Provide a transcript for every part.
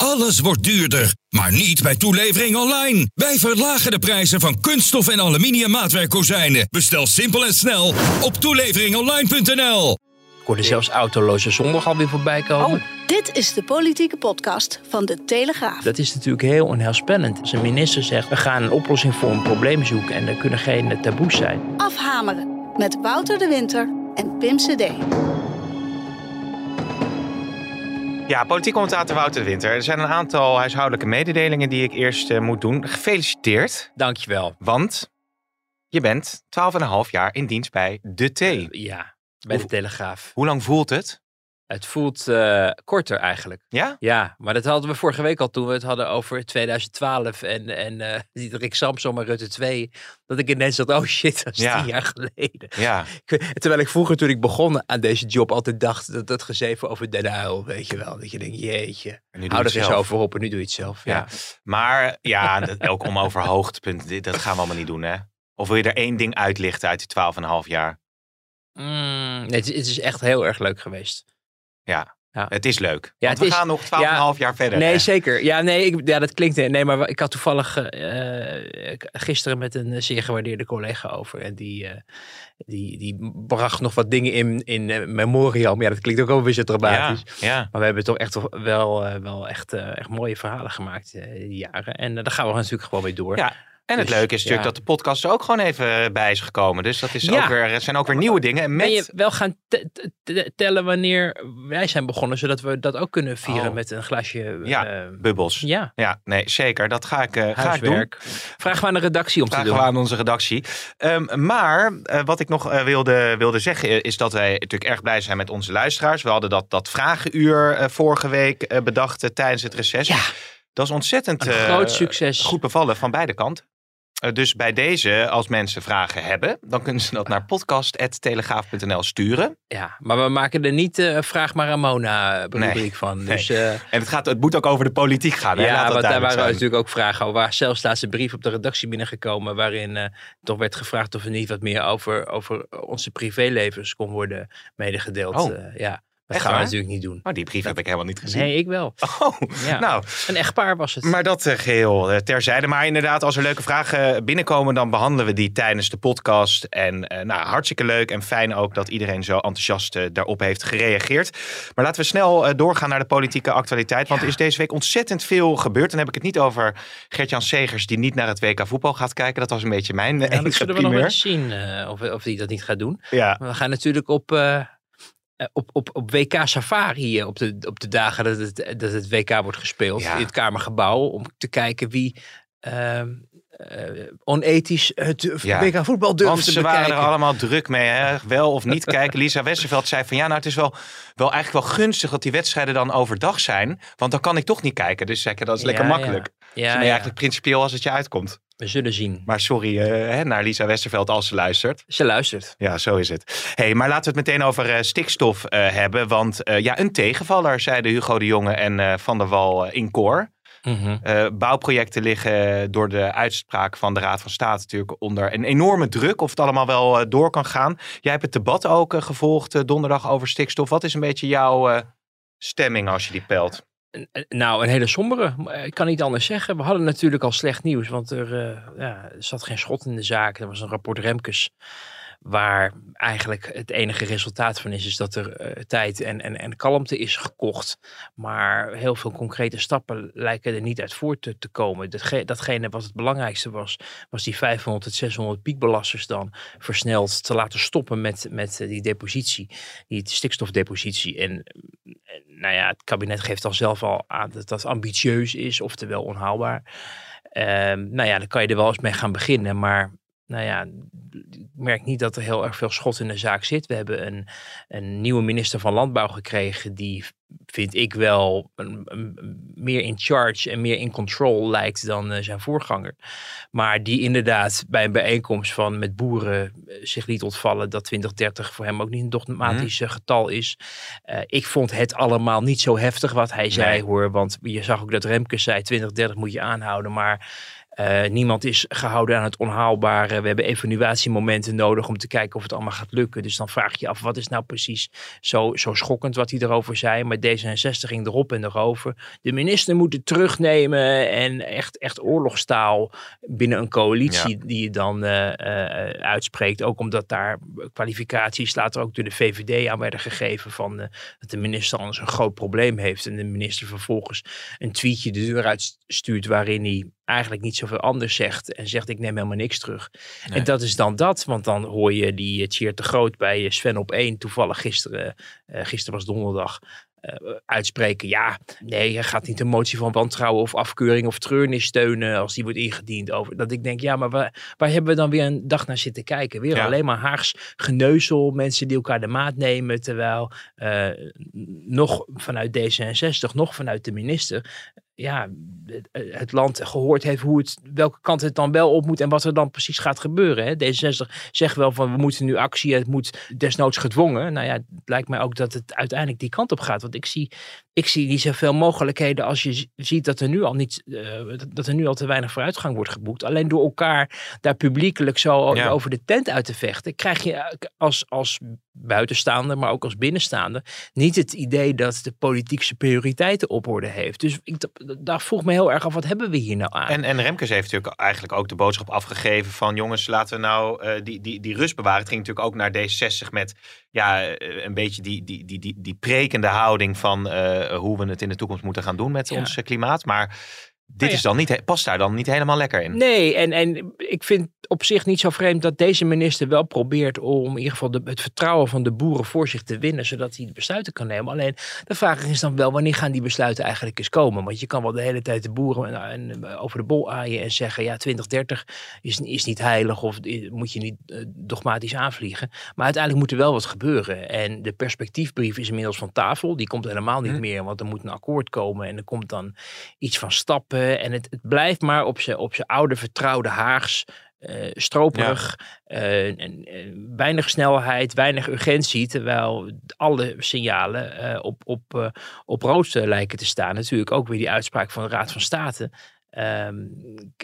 Alles wordt duurder, maar niet bij toelevering online. Wij verlagen de prijzen van kunststof en aluminium maatwerkkozijnen. Bestel simpel en snel op toeleveringonline.nl. Ik hoorde zelfs autoloze zondag alweer voorbij komen. Oh, dit is de politieke podcast van de Telegraaf. Dat is natuurlijk heel onheilspellend. Als een minister zegt, we gaan een oplossing voor een probleem zoeken en er kunnen geen taboes zijn. Afhameren met Wouter de Winter en Pim CD. Ja, politiek commentator Wouter de Winter. Er zijn een aantal huishoudelijke mededelingen die ik eerst eh, moet doen. Gefeliciteerd, Dankjewel. want je bent 12,5 jaar in dienst bij De T. Ja, bij de Telegraaf. Hoe lang voelt het? Het voelt eh, korter eigenlijk. Ja? Ja, maar dat hadden we vorige week al toen we het hadden over 2012 en, en die Rick Samsom en Rutte 2. Dat ik ineens dacht, oh shit, dat is Ja. tien jaar geleden. Ja. Terwijl ik vroeger toen ik begon aan deze job altijd dacht dat dat gezeven over Den Uyl, weet je wel. Dat je denkt, jeetje, En nu hou er eens over op en nu doe je het zelf. Ja. Ja. Maar ja, ook om over hoogtepunten, dat gaan we allemaal niet doen, hè? Of wil je er één ding uitlichten uit die 12,5 jaar? Mm, nee, het, is, het is echt heel erg leuk geweest. Ja. Ja. Het is leuk. Ja, we is- gaan nog 12,5 jaar verder. Nee, hè? zeker. Ja, nee, ik, ja, dat klinkt. Nee, maar ik had toevallig eh, gisteren met een eh, zeer gewaardeerde collega over. En die, eh, die, die bracht nog wat dingen in, in memoriam. Ja, dat klinkt ook wel weer zo Ja, dramatisch. ja. Maar we hebben toch echt wel, wel echt, echt mooie verhalen gemaakt die jaren. En daar gaan we natuurlijk gewoon mee door. ja. En het Dus, leuke is natuurlijk ja. dat de podcast er ook gewoon even bij is gekomen. Dus dat is Ja. ook weer, er zijn ook weer nieuwe dingen. En Ben je met, wel gaan te- te- te- tellen wanneer wij zijn begonnen, zodat we dat ook kunnen vieren Oh. met een glasje. Ja, eh, bubbels. Ja. ja, nee, zeker. Dat ga ik, eh, ga ik doen. Vragen we aan de redactie om te Vragen doen. we aan onze redactie. Ehm, maar eh, wat ik nog wilde, wilde zeggen is dat wij natuurlijk erg blij zijn met onze luisteraars. We hadden dat, dat vragenuur vorige week bedacht tijdens het reces. Ja. Dat is ontzettend Een groot succes. goed bevallen van beide kanten. Eh, dus bij deze, als mensen vragen hebben, dan kunnen ze dat naar podcast.telegraaf.nl sturen. Ja, maar we maken er niet eh vraag maar aan Mona rubriek Nee, van. Dus eh, En het, gaat, het moet ook over de politiek gaan. Hè? Ja, want daar waren zijn. natuurlijk ook vragen over. Waar zelfs laatst een brief op de redactie binnengekomen waarin eh, toch werd gevraagd of er niet wat meer over, over onze privélevens kon worden medegedeeld. Oh. Eh, ja, dat Echt gaan we natuurlijk niet doen. Oh, die brief heb ik helemaal niet gezien. Nee, ik wel. Oh, Ja. nou, Een echtpaar was het. Maar dat eh, geheel eh, terzijde. Maar inderdaad, als er leuke vragen binnenkomen, dan behandelen we die tijdens de podcast. En eh, nou, hartstikke leuk en fijn ook dat iedereen zo enthousiast eh, daarop heeft gereageerd. Maar laten we snel eh, doorgaan naar de politieke actualiteit. Want er is deze week ontzettend veel gebeurd. Dan heb ik het niet over Gert-Jan Segers, die niet naar het WK voetbal gaat kijken. Dat was een beetje mijn eh, ja, dat enige zullen we nog eens zien eh, of, of hij dat niet gaat doen. Ja, We gaan natuurlijk op, eh, eh, op, op, op WK Safari eh, op de, op de dagen dat het, dat het WK wordt gespeeld Ja. in het Kamergebouw. Om te kijken wie ehm, eh, onethisch het Ja. WK voetbal durft Want te ze waren er allemaal druk mee, hè? wel of niet kijken. Lisa Westerveld zei van ja, nou het is wel, wel eigenlijk wel gunstig dat die wedstrijden dan overdag zijn. Want dan kan ik toch niet kijken. Dus zeg ik, dat is lekker Ja, makkelijk. Ja, Dus nee, eigenlijk principieel als het je uitkomt. We zullen zien. Maar sorry eh, hè, naar Lisa Westerveld als ze luistert. Ze luistert. Ja, zo is het. hey, maar laten we het meteen over eh, stikstof eh, hebben. Want ja, een tegenvaller, zeiden Hugo de Jonge en Van der Wal in koor. Mhm. Bouwprojecten liggen door de uitspraak van de Raad van State natuurlijk onder een enorme druk. Of het allemaal wel door kan gaan. Jij hebt het debat ook gevolgd donderdag over stikstof. Wat is een beetje jouw stemming als je die pelt? Eh, Nou, een hele sombere. Maar Ik kan niet anders zeggen. We hadden natuurlijk al slecht nieuws, want er, eh, ja, zat geen schot in de zaak. Er was een rapport Remkes, waar eigenlijk het enige resultaat van is, is dat er eh, tijd en, en, en kalmte is gekocht. Maar heel veel concrete stappen lijken er niet uit voort te, te komen. Datge- datgene wat het belangrijkste was, was die 500 tot 600 piekbelasters dan versneld te laten stoppen met, met eh, die depositie, die stikstofdepositie. En, nou ja, het kabinet geeft dan zelf al aan dat dat ambitieus is, oftewel onhaalbaar. Ehm, nou ja, dan kan je er wel eens mee gaan beginnen, maar nou ja, ik merk niet dat er heel erg veel schot in de zaak zit. We hebben een, een nieuwe minister van Landbouw gekregen die vind ik wel een, een, meer in charge en meer in control lijkt dan uh, zijn voorganger. Maar die inderdaad bij een bijeenkomst van met boeren uh, zich liet ontvallen dat 2030 voor hem ook niet een dogmatisch mm. getal is. Uh, ik vond het allemaal niet zo heftig wat hij zei hoor. Want je zag ook dat Remke zei 2030 moet je aanhouden. Maar uh, niemand is gehouden aan het onhaalbare. We hebben evaluatiemomenten nodig om te kijken of het allemaal gaat lukken. Dus dan vraag je je af, wat is nou precies zo, zo schokkend wat hij erover zei. Maar D66 ging erop en erover. De minister moet het terugnemen en echt, echt oorlogstaal binnen een coalitie ja. die je dan uh, uh, uitspreekt. Ook omdat daar kwalificaties later ook door de VVD aan werden gegeven van dat de minister anders een groot probleem heeft. En de minister vervolgens een tweetje de deur uitstuurt waarin hij eigenlijk niet zoveel anders zegt en zegt ik neem helemaal niks terug. Nee. En dat is dan dat, want dan hoor je die cheer te groot bij Sven op één toevallig gisteren, uh, gisteren was donderdag, uh, uitspreken. Ja, nee, hij gaat niet een motie van wantrouwen of afkeuring of treurnis steunen als die wordt ingediend. Over. Dat ik denk, ja, maar waar, waar hebben we dan weer een dag naar zitten kijken? Weer ja. alleen maar Haags geneuzel, mensen die elkaar de maat nemen. Terwijl uh, nog vanuit D66, nog vanuit de minister ja, het land gehoord heeft hoe het, welke kant het dan wel op moet en wat er dan precies gaat gebeuren. Hè? D66 zegt wel van we moeten nu actie, het moet desnoods gedwongen. Nou ja, het lijkt mij ook dat het uiteindelijk die kant op gaat. Want ik zie, ik zie niet zoveel mogelijkheden als je ziet dat er nu al niet, uh, dat er nu al te weinig vooruitgang wordt geboekt. Alleen door elkaar daar publiekelijk zo ja. over de tent uit te vechten, krijg je als, als buitenstaander, maar ook als binnenstaander, niet het idee dat de politiek zijn prioriteiten op orde heeft. Dus ik, daar vroeg me heel erg af, wat hebben we hier nou aan? En, en Remkes heeft natuurlijk eigenlijk ook de boodschap afgegeven van jongens, laten we nou uh, die, die, die rust bewaren. Het ging natuurlijk ook naar D66 met ja, een beetje die, die, die, die, die prekende houding van uh, hoe we het in de toekomst moeten gaan doen met ja. ons klimaat. Maar dit ja. is dan niet, past daar dan niet helemaal lekker in. Nee, en, en ik vind op zich niet zo vreemd dat deze minister wel probeert om in ieder geval de, het vertrouwen van de boeren voor zich te winnen, zodat hij de besluiten kan nemen. Alleen de vraag is dan wel, wanneer gaan die besluiten eigenlijk eens komen? Want je kan wel de hele tijd de boeren en, en, over de bol aaien en zeggen, ja, 2030 is, is niet heilig of moet je niet uh, dogmatisch aanvliegen. Maar uiteindelijk moet er wel wat gebeuren. En de perspectiefbrief is inmiddels van tafel. Die komt helemaal niet hm. meer, want er moet een akkoord komen en er komt dan iets van stappen en het, het blijft maar op zijn op oude vertrouwde Haags. Uh, stroperig, ja. uh, en, weinig snelheid, weinig urgentie, terwijl alle signalen uh, op, op, op rood lijken te staan. Natuurlijk ook weer die uitspraak van de Raad van State. Um,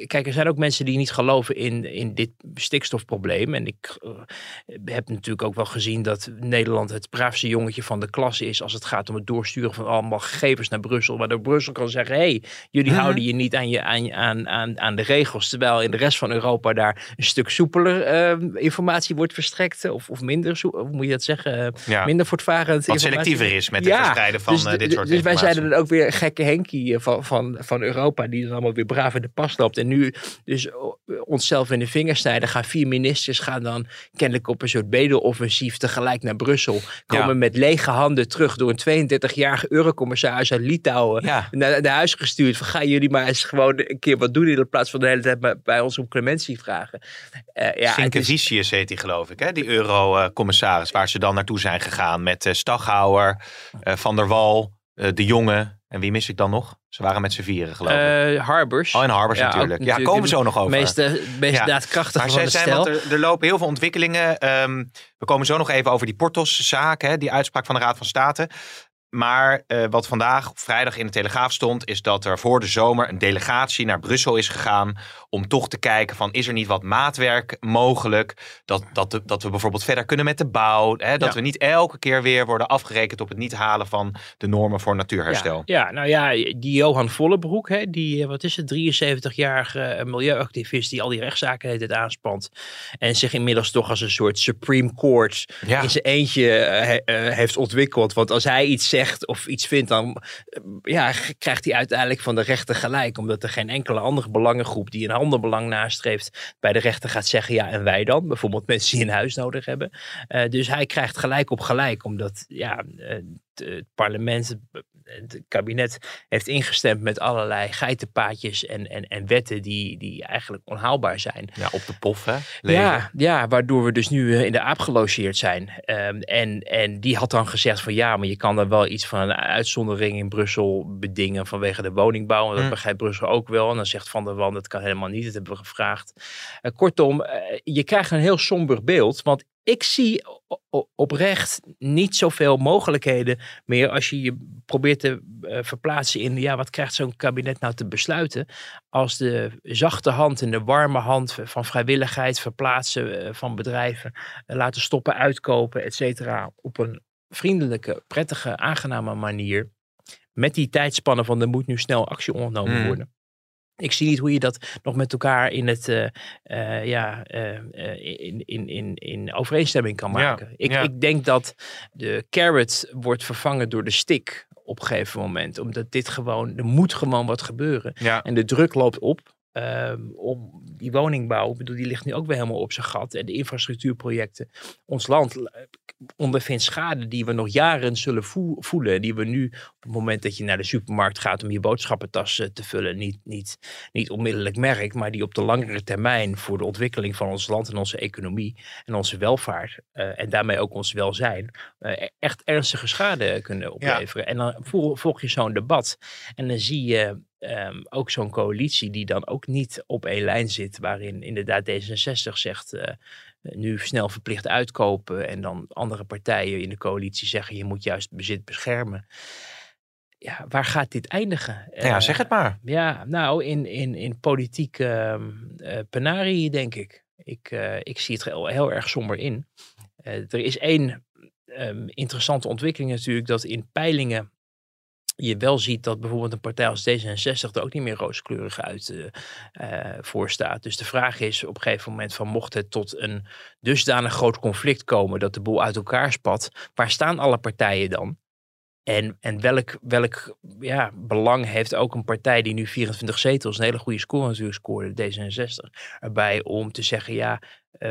kijk, er zijn ook mensen die niet geloven in, in dit stikstofprobleem. En ik uh, heb natuurlijk ook wel gezien dat Nederland het braafste jongetje van de klas is als het gaat om het doorsturen van allemaal gegevens naar Brussel. Waardoor Brussel kan zeggen, hé, hey, jullie houden je niet aan, je, aan, aan, aan, aan de regels. Terwijl in de rest van Europa daar een stuk soepeler uh, informatie wordt verstrekt. Of, of minder, hoe moet je dat zeggen? Ja. Minder voortvarend. Wat selectiever is met het ja, verspreiden van dus, dit soort Dus wij zeiden dan ook weer gekke Henkie van, van, van Europa, die dan allemaal weer braaf in de pas loopt. En nu dus onszelf in de vingers snijden. Gaan vier ministers gaan dan kennelijk op een soort bedeloffensief tegelijk naar Brussel. Komen ja. met lege handen terug door een 32-jarige eurocommissaris uit Litouwen ja. naar, naar huis gestuurd. Van gaan jullie maar eens gewoon een keer wat doen in plaats van de hele tijd bij, bij ons om clementie vragen. Uh, ja, Sinkevicius heet die geloof ik, hè? die eurocommissaris waar ze dan naartoe zijn gegaan met uh, Staghouwer, uh, Van der Wal, De Jonge. En wie mis ik dan nog? Ze waren met z'n vieren, geloof ik. Uh, Harbers. Oh, en Harbers ja, natuurlijk. Ja, komen we zo nog over. Meeste, meest ja. daadkrachtige maar van de zijn, stel. Er, er, lopen heel veel ontwikkelingen. Um, we komen zo nog even over die Portos-zaak, die uitspraak van de Raad van State. Maar uh, wat vandaag vrijdag in de Telegraaf stond, is dat er voor de zomer een delegatie naar Brussel is gegaan. Om toch te kijken van is er niet wat maatwerk mogelijk? Dat, dat, de, dat we bijvoorbeeld verder kunnen met de bouw. Hè, dat ja. we niet elke keer weer worden afgerekend op het niet halen van de normen voor natuurherstel. Ja, ja nou ja, die Johan Vollebroek, hè, die, wat is het, 73-jarige milieuactivist die al die rechtszaken heeft aanspant. En zich inmiddels toch als een soort Supreme Court ja. in zijn eentje uh, heeft ontwikkeld. Want als hij iets zegt of iets vindt, dan ja, krijgt hij uiteindelijk van de rechter gelijk. Omdat er geen enkele andere belangengroep die een ander belang nastreeft, bij de rechter gaat zeggen, ja, en wij dan? Bijvoorbeeld mensen die een huis nodig hebben. Uh, dus hij krijgt gelijk op gelijk, omdat ja, het, het parlement het kabinet heeft ingestemd met allerlei geitenpaadjes en, en, en wetten die, die eigenlijk onhaalbaar zijn. Ja, op de pof, hè? Ja, ja, waardoor we dus nu eh, in de aap gelogeerd zijn. Ehm, en, en die had dan gezegd van ja, maar je kan er wel iets van een uitzondering in Brussel bedingen vanwege de woningbouw. En dat Hm. begrijpt Brussel ook wel. En dan zegt Van der Wand, dat kan helemaal niet. Dat hebben we gevraagd. Eh, kortom, eh, je krijgt een heel somber beeld. Want ik zie oprecht niet zoveel mogelijkheden meer als je je probeert te eh, verplaatsen in, ja, wat krijgt zo'n kabinet nou te besluiten als de zachte hand en de warme hand van vrijwilligheid verplaatsen eh, van bedrijven, eh, laten stoppen, uitkopen, et cetera, op een vriendelijke, prettige, aangename manier. Met die tijdspannen van er moet nu snel actie ondernomen Mm. Ik zie niet hoe je dat nog met elkaar in, het, eh, eh, ja, eh, in, in, in, in overeenstemming kan Ja, maken. ik, ja. ik denk dat de carrot wordt vervangen door de stick op een gegeven moment. Omdat dit gewoon, er moet gewoon wat gebeuren. Ja. En de druk loopt op. ehm, om die woningbouw, ik bedoel, die ligt nu ook weer helemaal op zijn gat. En de infrastructuurprojecten. Ons land ondervindt schade die we nog jaren zullen voe- voelen. Die we nu op het moment dat je naar de supermarkt gaat om je boodschappentas eh, te vullen, niet, niet, niet onmiddellijk merkt. Maar die op de langere termijn voor de ontwikkeling van ons land en onze economie en onze welvaart. eh, en daarmee ook ons welzijn. eh, echt ernstige schade kunnen opleveren. En dan volg je zo'n debat. En dan zie je ehm, ook zo'n coalitie die dan ook niet op één lijn zit. Waarin inderdaad D66 zegt eh, nu snel verplicht uitkopen. En dan andere partijen in de coalitie zeggen je moet juist bezit beschermen. Ja, waar gaat dit eindigen? ja, Eh, zeg het maar. ja, nou, in, in, in politiek ehm eh, penarie, denk ik. Ik, ik zie het heel, heel erg somber in. Er is één ehm, interessante ontwikkeling natuurlijk, dat in peilingen je wel ziet dat bijvoorbeeld een partij als D66 er ook niet meer rooskleurig uit eh, voor staat. Dus de vraag is op een gegeven moment van mocht het tot een dusdanig groot conflict komen dat de boel uit elkaar spat, waar staan alle partijen dan? En, en welk, welk ja, belang heeft ook een partij die nu 24 zetels, een hele goede score natuurlijk scoorde, D66, erbij om te zeggen, ja, eh,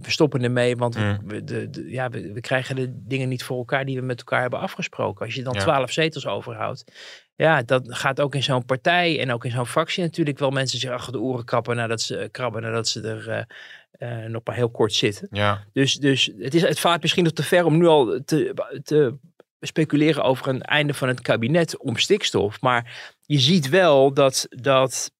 we stoppen ermee, want we- Mm. we, de, de- ja, we, we krijgen de dingen niet voor elkaar die we met elkaar hebben afgesproken. Als je dan Ja. 12 zetels overhoudt, ja, dat gaat ook in zo'n partij en ook in zo'n fractie natuurlijk wel mensen zich achter de oren krabben nadat ze, krabben nadat ze er eh, eh, nog maar heel kort zitten. Ja. Dus, dus het, is, het vaart misschien nog te ver om nu al te, te speculeren over een einde van het kabinet om stikstof. Maar je ziet wel dat, dat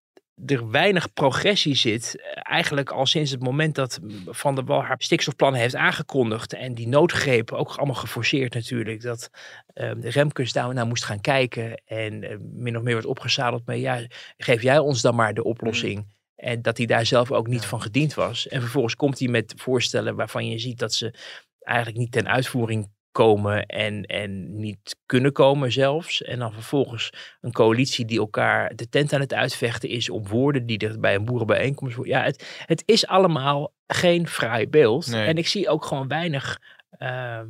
er weinig progressie zit. eh, Eigenlijk al sinds het moment dat Van der Wal haar stikstofplannen heeft aangekondigd. En die noodgreep, ook allemaal geforceerd natuurlijk. Dat eh, de Remkes daar naar moest gaan kijken. En eh, min of meer wordt opgezadeld met ja, geef jij ons dan maar de oplossing. En dat hij daar zelf ook niet van gediend was. En vervolgens komt hij met voorstellen waarvan je ziet dat ze eigenlijk niet ten uitvoering komen en, en niet kunnen komen zelfs. En dan vervolgens een coalitie die elkaar de tent aan het uitvechten is op woorden die er bij een boerenbijeenkomst worden. Ja, het, het is allemaal geen fraai beeld. Nee. En ik zie ook gewoon weinig, eh,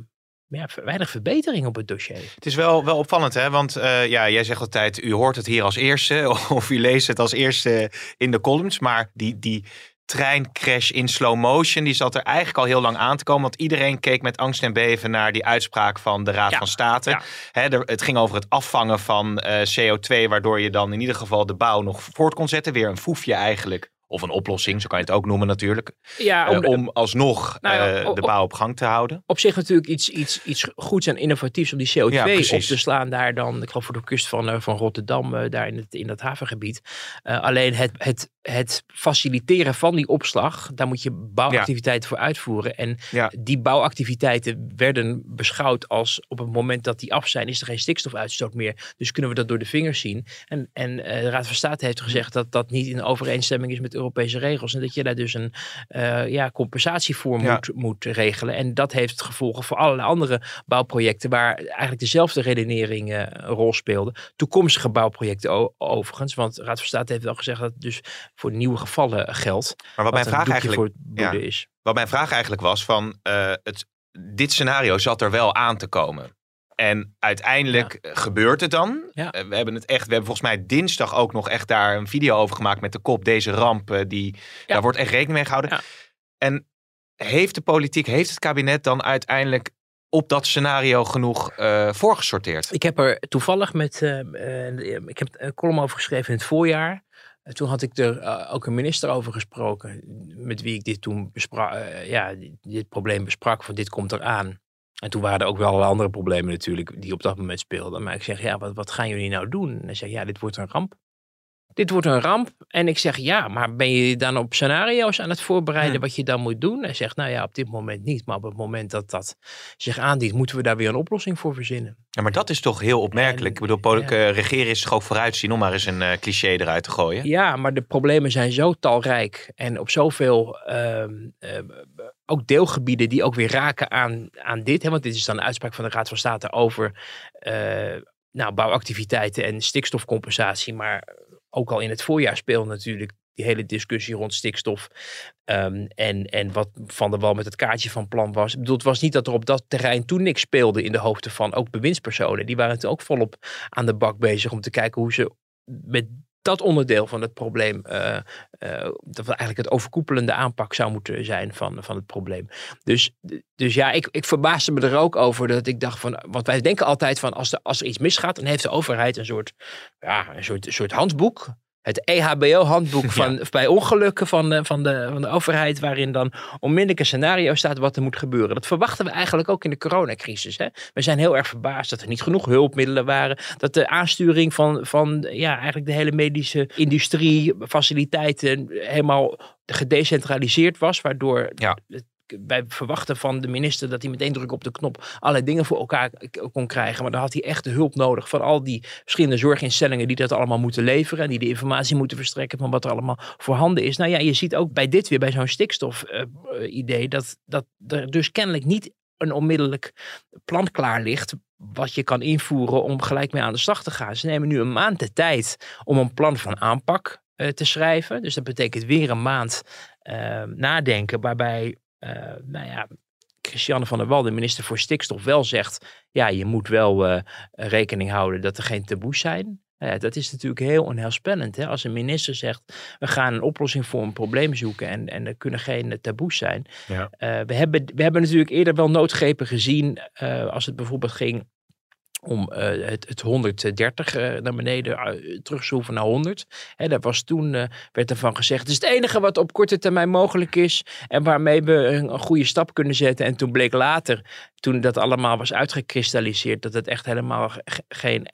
ja, weinig verbetering op het dossier. Het is wel, wel opvallend, hè? Want eh, ja, jij zegt altijd, u hoort het hier als eerste. Of u leest het als eerste in de columns. Maar die, die treincrash in slow motion, die zat er eigenlijk al heel lang aan te komen. Want iedereen keek met angst en beven naar die uitspraak van de Raad Ja, van State. ja. Er, het ging over het afvangen van eh, CO2, waardoor je dan in ieder geval de bouw nog voort kon zetten. Weer een foefje eigenlijk. Of een oplossing, zo kan je het ook noemen natuurlijk. Ja, Eh, om, om alsnog Nou ja, eh, de bouw op gang te houden. op zich natuurlijk iets, iets, iets goeds en innovatiefs om die CO2 Ja, op te slaan. Daar dan, ik geloof voor de kust van, eh, van Rotterdam, daar in, het, in dat havengebied. Alleen het, het, het faciliteren van die opslag, daar moet je bouwactiviteiten voor uitvoeren. En die bouwactiviteiten werden beschouwd als op het moment dat die af zijn, is er geen stikstofuitstoot meer. Dus kunnen we dat door de vingers zien. En, en de Raad van State heeft gezegd dat dat niet in overeenstemming is met Europese regels. En dat je daar dus een eh, ja, compensatie voor Ja. moet, moet regelen. En dat heeft gevolgen voor allerlei andere bouwprojecten waar eigenlijk dezelfde redenering eh, een rol speelde. Toekomstige bouwprojecten overigens. Want Raad van State heeft wel gezegd dat het dus voor nieuwe gevallen geldt. Maar wat mijn vraag eigenlijk voor het ja. is. Wat mijn vraag eigenlijk was van eh, het, dit scenario zat er wel aan te komen. En uiteindelijk gebeurt het dan. Ja. Eh, we hebben het echt, we hebben volgens mij dinsdag ook nog echt daar een video over gemaakt met de kop. Deze ramp, eh, die, daar wordt echt rekening mee gehouden. En heeft de politiek, heeft het kabinet dan uiteindelijk op dat scenario genoeg uh, voorgesorteerd? Ik heb er toevallig met, uh, ik heb een column over geschreven in het voorjaar. toen had ik er ook een minister over gesproken, met wie ik dit toen besprak, ja, dit probleem besprak, van dit komt eraan. En toen waren er ook wel andere problemen natuurlijk die op dat moment speelden. Maar ik zeg, ja, wat, wat gaan jullie nou doen? En hij zegt, ja, dit wordt een ramp dit wordt een ramp. En ik zeg, ja, maar ben je dan op scenario's aan het voorbereiden hmm. wat je dan moet doen? Hij zegt, nou ja, op dit moment niet. Maar op het moment dat dat zich aandient, moeten we daar weer een oplossing voor verzinnen. Ja, maar dat is toch heel opmerkelijk. ik bedoel, politieke ja. regeren is toch ook vooruitzien om maar eens een uh, cliché eruit te gooien. Ja, maar de problemen zijn zo talrijk en op zoveel uh, uh, ook deelgebieden die ook weer raken aan, aan dit. Hè, want dit is dan een uitspraak van de Raad van State over eh, nou, bouwactiviteiten en stikstofcompensatie. Maar ook al in het voorjaar speelde natuurlijk die hele discussie rond stikstof. Um, en, en wat Van der Wal met het kaartje van plan was. Ik bedoel, het was niet dat er op dat terrein toen niks speelde in de hoofden van ook bewindspersonen. Die waren toen ook volop aan de bak bezig om te kijken hoe ze met dat onderdeel van het probleem, uh, uh, dat eigenlijk het overkoepelende aanpak zou moeten zijn van, van het probleem. Dus, dus ja, ik, ik verbaasde me er ook over dat ik dacht van, want wij denken altijd van als, er als er iets misgaat, dan heeft de overheid een soort, ja, een soort, een soort handboek het EHBO-handboek van, bij ongelukken van de, van, de, van de overheid, waarin dan onmiddellijk een scenario staat wat er moet gebeuren. Dat verwachten we eigenlijk ook in de coronacrisis. Hè? We zijn heel erg verbaasd dat er niet genoeg hulpmiddelen waren, dat de aansturing van, van ja, eigenlijk de hele medische industrie, faciliteiten helemaal gedecentraliseerd was, waardoor ja wij verwachten van de minister dat hij meteen druk op de knop allerlei dingen voor elkaar kon krijgen. Maar dan had hij echt de hulp nodig van al die verschillende zorginstellingen die dat allemaal moeten leveren. En die de informatie moeten verstrekken van wat er allemaal voorhanden is. Nou ja, je ziet ook bij dit weer, bij zo'n stikstof-idee, dat, dat er dus kennelijk niet een onmiddellijk plan klaar ligt wat je kan invoeren om gelijk mee aan de slag te gaan. Ze nemen nu een maand de tijd om een plan van aanpak uh, te schrijven. Dus dat betekent weer een maand uh, nadenken waarbij nou ja, Christiane van der Wal, de minister voor stikstof, wel zegt: ja, je moet wel uh, rekening houden dat er geen taboes zijn. Nou dat is natuurlijk heel onheilspellend. Hè? Als een minister zegt, we gaan een oplossing voor een probleem zoeken en, en er kunnen geen taboes zijn. Ja. Uh, we, hebben, we hebben natuurlijk eerder wel noodgrepen gezien als het bijvoorbeeld ging om uh, het, het 130 uh, naar beneden uh, terugschroeven naar 100. Hè, dat was toen, werd ervan gezegd, het is het enige wat op korte termijn mogelijk is en waarmee we een, een, goede stap kunnen zetten. En toen bleek later, toen dat allemaal was uitgekristalliseerd, dat het echt helemaal geen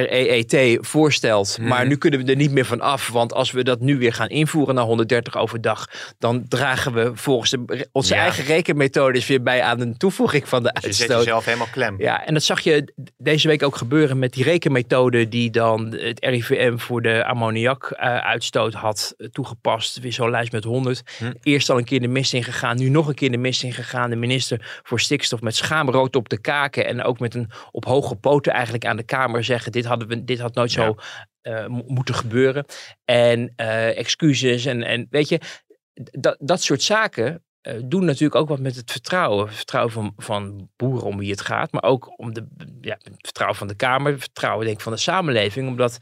REET voorstelt. Maar mhm. nu kunnen we er niet meer van af. Want als we dat nu weer gaan invoeren naar 130 overdag. dan dragen we volgens de, onze eigen rekenmethodes weer bij aan een toevoeging van de uitstoot. Je zet jezelf helemaal klem. Ja, en dat zag je deze week ook gebeuren met die rekenmethode. die dan het RIVM voor de ammoniakuitstoot had toegepast. Weer zo'n lijst met 100. Hm. Eerst al een keer de mist ingegaan. Nu nog een keer de mist ingegaan. De minister voor stikstof met schaamrood op de kaken. en ook met een op hoge poten eigenlijk aan de Kamer zeggen dit, hadden we, dit had nooit zo uh, moeten gebeuren. En uh, excuses en, en weet je, dat, dat soort zaken uh, doen natuurlijk ook wat met het vertrouwen. Vertrouwen van, van boeren om wie het gaat, maar ook om de, ja, het vertrouwen van de Kamer, het vertrouwen denk ik van de samenleving, omdat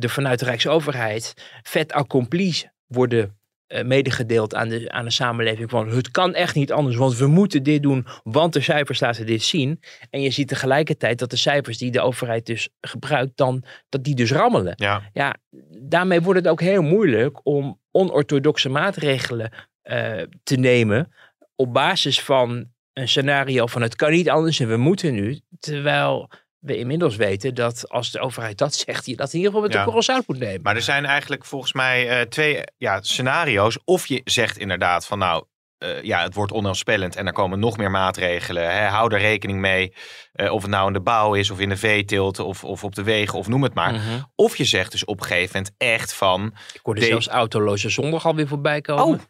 er vanuit de Rijksoverheid vet accompli worden medegedeeld aan de, aan de samenleving van het kan echt niet anders, want we moeten dit doen, want de cijfers laten dit zien. En je ziet tegelijkertijd dat de cijfers die de overheid dus gebruikt, dan, dat die dus rammelen. Ja. ja daarmee wordt het ook heel moeilijk om onorthodoxe maatregelen uh, te nemen op basis van een scenario van het kan niet anders en we moeten nu, terwijl we inmiddels weten dat als de overheid dat zegt, je dat in ieder geval met de korrel zout moet nemen. Maar er zijn eigenlijk volgens mij uh, twee ja, scenario's. Of je zegt inderdaad van nou, uh, ja, het wordt onheilspellend en er komen nog meer maatregelen. Hè. Hou er rekening mee. Uh, of het nou in de bouw is, of in de veeteelt, of, of op de wegen, of noem het maar. -hmm. Of je zegt dus op een gegeven moment echt van. Ik hoorde de... zelfs autoloze zondag alweer voorbij komen. Oh.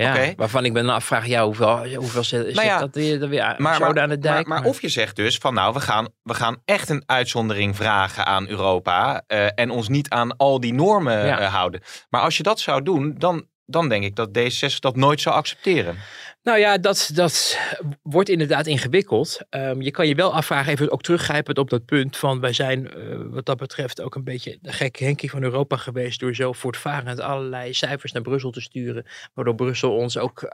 Ja, okay. waarvan ik me nou afvraag, ja, hoeveel, hoeveel zit, nou ja, dat weer, weer maar, maar, aan de dijk? Maar, maar, of je zegt dus van nou, we gaan, we gaan echt een uitzondering vragen aan Europa uh, en ons niet aan al die normen ja. uh, houden. Maar als je dat zou doen, dan, dan denk ik dat D66 dat nooit zou accepteren. Nou ja, dat, dat wordt inderdaad ingewikkeld. Um, je kan je wel afvragen, even ook teruggrijpend op dat punt van wij zijn uh, wat dat betreft ook een beetje de gekke Henkie van Europa geweest door zo voortvarend allerlei cijfers naar Brussel te sturen, waardoor Brussel ons ook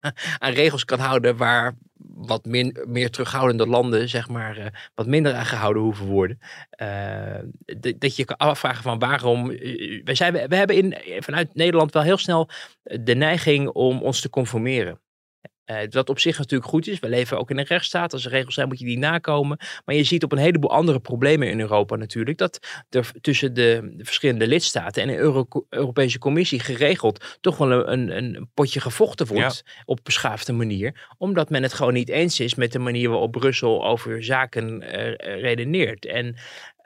aan regels kan houden waar wat min, meer terughoudende landen, zeg maar, uh, wat minder aan gehouden hoeven worden. Uh, dat je kan afvragen van waarom. Wij, zijn, we hebben in, vanuit Nederland wel heel snel de neiging om ons te conformeren. Uh, wat op zich natuurlijk goed is. We leven ook in een rechtsstaat. Als er regels zijn, moet je die nakomen. Maar je ziet op een heleboel andere problemen in Europa natuurlijk. Dat er tussen de, de verschillende lidstaten en de Euro Europese Commissie geregeld toch wel een, een potje gevochten wordt. Ja. Op beschaafde manier. Omdat men het gewoon niet eens is met de manier waarop Brussel over zaken uh, redeneert. En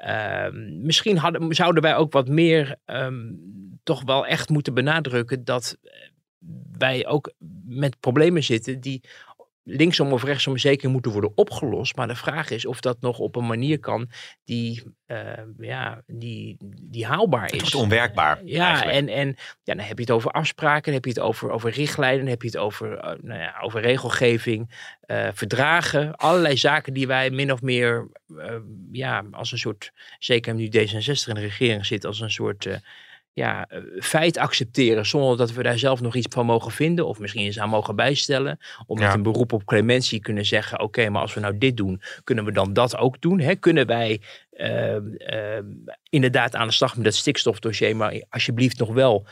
uh, misschien hadden, zouden wij ook wat meer um, toch wel echt moeten benadrukken dat wij ook met problemen zitten die linksom of rechtsom zeker moeten worden opgelost. Maar de vraag is of dat nog op een manier kan die, uh, ja, die, die haalbaar is. Het onwerkbaar. Ja, en, en ja, dan heb je het over afspraken, dan heb je het over, over richtlijnen, dan heb je het over, uh, nou ja, over regelgeving, uh, verdragen. Allerlei zaken die wij min of meer ja, als een soort, zeker nu D66 in de regering zit, als een soort ja, feit accepteren zonder dat we daar zelf nog iets van mogen vinden of misschien eens aan mogen bijstellen. Om met een beroep op clementie kunnen zeggen, oké, maar als we nou dit doen, kunnen we dan dat ook doen? Hè? Kunnen wij uh, uh, inderdaad aan de slag met het stikstofdossier, maar alsjeblieft nog wel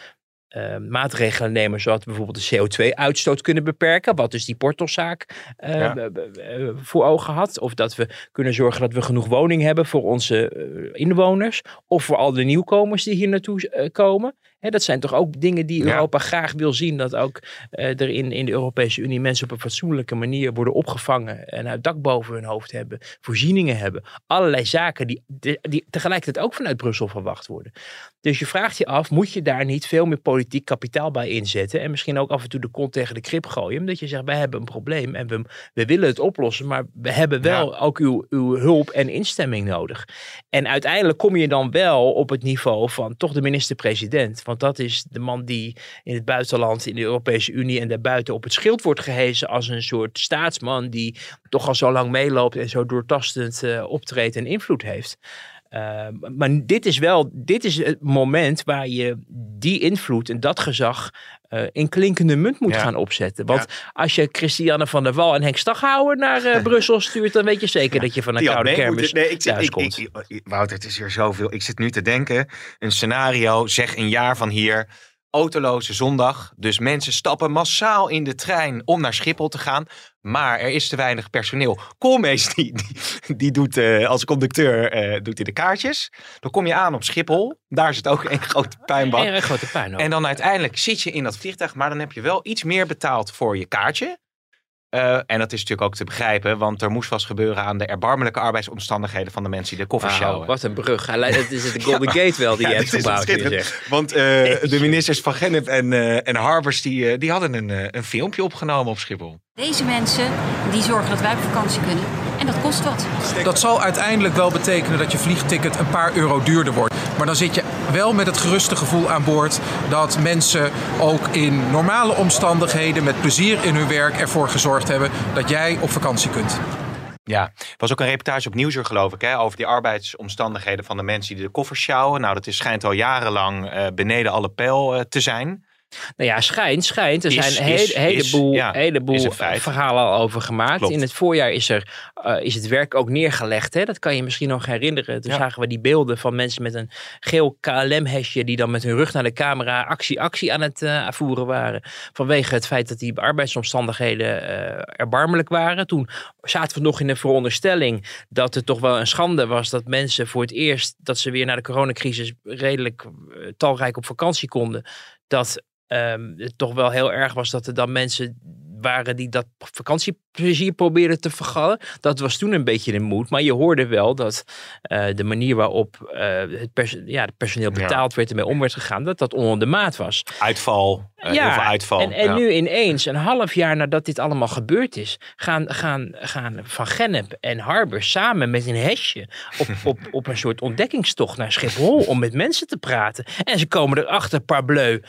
uh, maatregelen nemen, zodat we bijvoorbeeld de CO2-uitstoot kunnen beperken, wat dus die Portoszaak uh, ja. voor ogen had. Of dat we kunnen zorgen dat we genoeg woning hebben voor onze inwoners, of voor al de nieuwkomers die hier naartoe komen. Hè, dat zijn toch ook dingen die Europa ja. graag wil zien. Dat ook uh, er in, in de Europese Unie mensen op een fatsoenlijke manier worden opgevangen. En uit dak boven hun hoofd hebben. Voorzieningen hebben. Allerlei zaken die, die, die tegelijkertijd ook vanuit Brussel verwacht worden. Dus je vraagt je af, moet je daar niet veel meer politiek kapitaal bij inzetten? En misschien ook af en toe de kont tegen de krip gooien. Omdat je zegt, wij hebben een probleem en we, we willen het oplossen. Maar we hebben wel ja. ook uw, uw hulp en instemming nodig. En uiteindelijk kom je dan wel op het niveau van toch de minister-president. Want dat is de man die in het buitenland, in de Europese Unie en daarbuiten op het schild wordt gehezen als een soort staatsman die toch al zo lang meeloopt en zo doortastend uh, optreedt en invloed heeft. Uh, maar dit is wel, dit is het moment waar je die invloed en dat gezag uh, in klinkende munt moet ja. gaan opzetten. Want ja. als je Christiane van der Wal en Henk Staghouwer naar uh, Brussel stuurt, dan weet je zeker ja. dat je van een koude kermis nee, ik thuis ik, komt. Ik, ik, Wouter, het is hier zoveel. Ik zit nu te denken, een scenario, zeg een jaar van hier autoloze zondag. Dus mensen stappen massaal in de trein om naar Schiphol te gaan. Maar er is te weinig personeel. Koolmees die, die, die doet uh, als conducteur uh, doet hij de kaartjes. Dan kom je aan op Schiphol. Daar zit ook een grote puinbak. Een grote puin en dan uiteindelijk zit je in dat vliegtuig. Maar dan heb je wel iets meer betaald voor je kaartje. Uh, en dat is natuurlijk ook te begrijpen, want er moest vast gebeuren aan de erbarmelijke arbeidsomstandigheden van de mensen die de koffers wow, sjouwen. Wat een brug. Het is de Golden Gate wel die ja, je hebt gebouwd. Want uh, de ministers van Gennep en, uh, en Harbers die, die hadden een, een filmpje opgenomen op Schiphol. Deze mensen die zorgen dat wij op vakantie kunnen. En dat kost wat. Dat zal uiteindelijk wel betekenen dat je vliegticket een paar euro duurder wordt. Maar dan zit je wel met het geruste gevoel aan boord dat mensen ook in normale omstandigheden met plezier in hun werk ervoor gezorgd hebben dat jij op vakantie kunt. Ja, er was ook een reportage op Nieuwsuur geloof ik, hè, over die arbeidsomstandigheden van de mensen die de koffers sjouwen. Nou, dat is, schijnt al jarenlang uh, beneden alle pijl uh, te zijn. Nou ja, schijnt, schijnt. Er is, zijn een hele, heleboel, ja, heleboel verhalen al over gemaakt. Klopt. In het voorjaar is, er, uh, is het werk ook neergelegd. Hè? Dat kan je misschien nog herinneren. Toen ja. zagen we die beelden van mensen met een geel KLM-hesje... die dan met hun rug naar de camera actie, actie aan het uh, voeren waren. Vanwege het feit dat die arbeidsomstandigheden uh, erbarmelijk waren. Toen zaten we nog in de veronderstelling dat het toch wel een schande was... dat mensen voor het eerst, dat ze weer na de coronacrisis... redelijk talrijk op vakantie konden... dat um, het toch wel heel erg was dat er dan mensen waren die dat vakantieplezier probeerden te vergallen. Dat was toen een beetje de moed. Maar je hoorde wel dat uh, de manier waarop uh, het, pers ja, het personeel betaald ja. werd en mee om werd gegaan, dat dat onder de maat was. Uitval. Uh, ja, heel veel uitval. En, en ja. nu ineens, een half jaar nadat dit allemaal gebeurd is, gaan, gaan, gaan Van Gennep en Harbour samen met een hesje op, op, op een soort ontdekkingstocht naar Schiphol om met mensen te praten. En ze komen erachter, parbleu.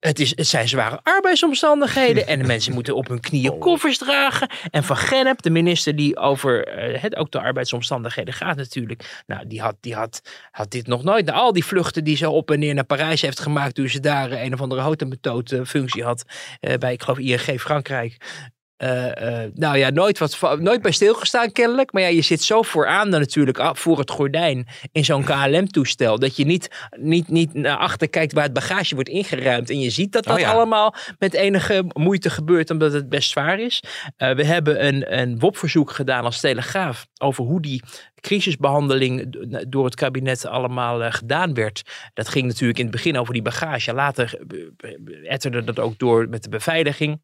Het, is, het zijn zware arbeidsomstandigheden en de mensen moeten op hun knieën koffers dragen. En Van Gennep, de minister die over eh, het, ook de arbeidsomstandigheden gaat natuurlijk. Nou, die had, die had, had dit nog nooit. Nou, al die vluchten die ze op en neer naar Parijs heeft gemaakt. toen ze daar een of andere houten functie had. bij, ik geloof, ING Frankrijk. Uh, nou ja, nooit, wat, nooit bij stilgestaan kennelijk. Maar ja, je zit zo vooraan dan natuurlijk voor het gordijn in zo'n KLM-toestel. Dat je niet, niet, niet naar achter kijkt waar het bagage wordt ingeruimd. En je ziet dat dat oh allemaal met enige moeite gebeurt, omdat het best zwaar is. Uh, we hebben een, een WOP-verzoek gedaan als Telegraaf over hoe die crisisbehandeling door het kabinet allemaal gedaan werd. Dat ging natuurlijk in het begin over die bagage. Later etterde dat ook door met de beveiliging.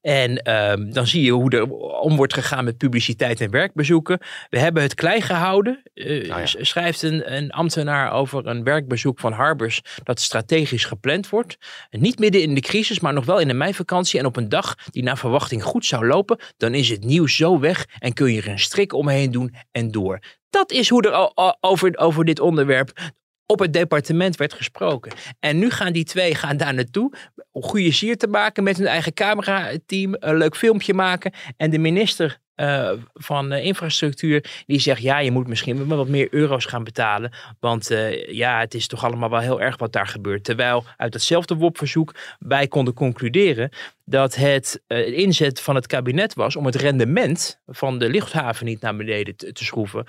En ehm, dan zie je hoe er om wordt gegaan met publiciteit en werkbezoeken. We hebben het klein gehouden. Uh, Schrijft een, een, ambtenaar over een werkbezoek van Harbers dat strategisch gepland wordt. niet midden in de crisis, maar nog wel in de meivakantie. En op een dag die naar verwachting goed zou lopen, dan is het nieuws zo weg en kun je er een strik omheen doen en door. Dat is hoe er over, over dit onderwerp op het departement werd gesproken. En nu gaan die twee gaan daar naartoe om goede sier te maken met hun eigen camerateam, een leuk filmpje maken. En de minister uh, van uh, infrastructuur die zegt ja, je moet misschien wat meer euro's gaan betalen, want uh, ja, het is toch allemaal wel heel erg wat daar gebeurt. Terwijl uit datzelfde WOP-verzoek wij konden concluderen dat het inzet van het kabinet was om het rendement van de luchthaven niet naar beneden te, schroeven.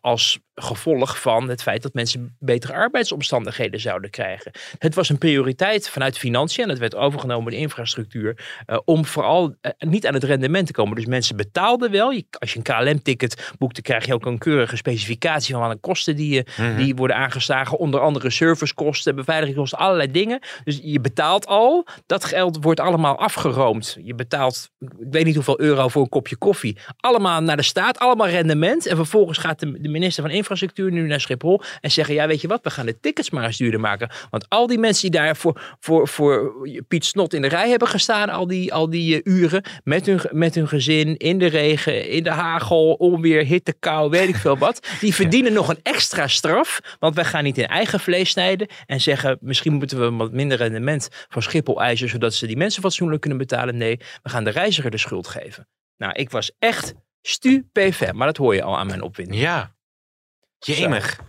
Als gevolg van het feit dat mensen betere arbeidsomstandigheden zouden krijgen. Het was een prioriteit vanuit financiën en het werd overgenomen in infrastructuur. Om vooral niet aan het rendement te komen. Dus mensen wel. Je, als je een KLM-ticket boekt, dan krijg je ook een keurige specificatie van de kosten die, je, mm -hmm. die worden aangeslagen. Onder andere servicekosten, beveiligingskosten, allerlei dingen. Dus je betaalt al. Dat geld wordt allemaal afgeroomd. Je betaalt, ik weet niet hoeveel euro voor een kopje koffie. Allemaal naar de staat, allemaal rendement. En vervolgens gaat de, de minister van Infrastructuur nu naar Schiphol en zeggen, ja weet je wat, we gaan de tickets maar eens duurder maken. Want al die mensen die daar voor, voor, voor Piet Snot in de rij hebben gestaan, al die, al die uh, uren, met hun, met hun gezin, in de regen, in de hagel, onweer, hitte, kou, weet ik veel wat. Die verdienen nog een extra straf, want wij gaan niet in eigen vlees snijden en zeggen, misschien moeten we wat minder rendement van Schiphol eisen, zodat ze die mensen fatsoenlijk kunnen betalen. Nee, we gaan de reiziger de schuld geven. Nou, ik was echt stupefem, maar dat hoor je al aan mijn opwinding. Ja, jemig.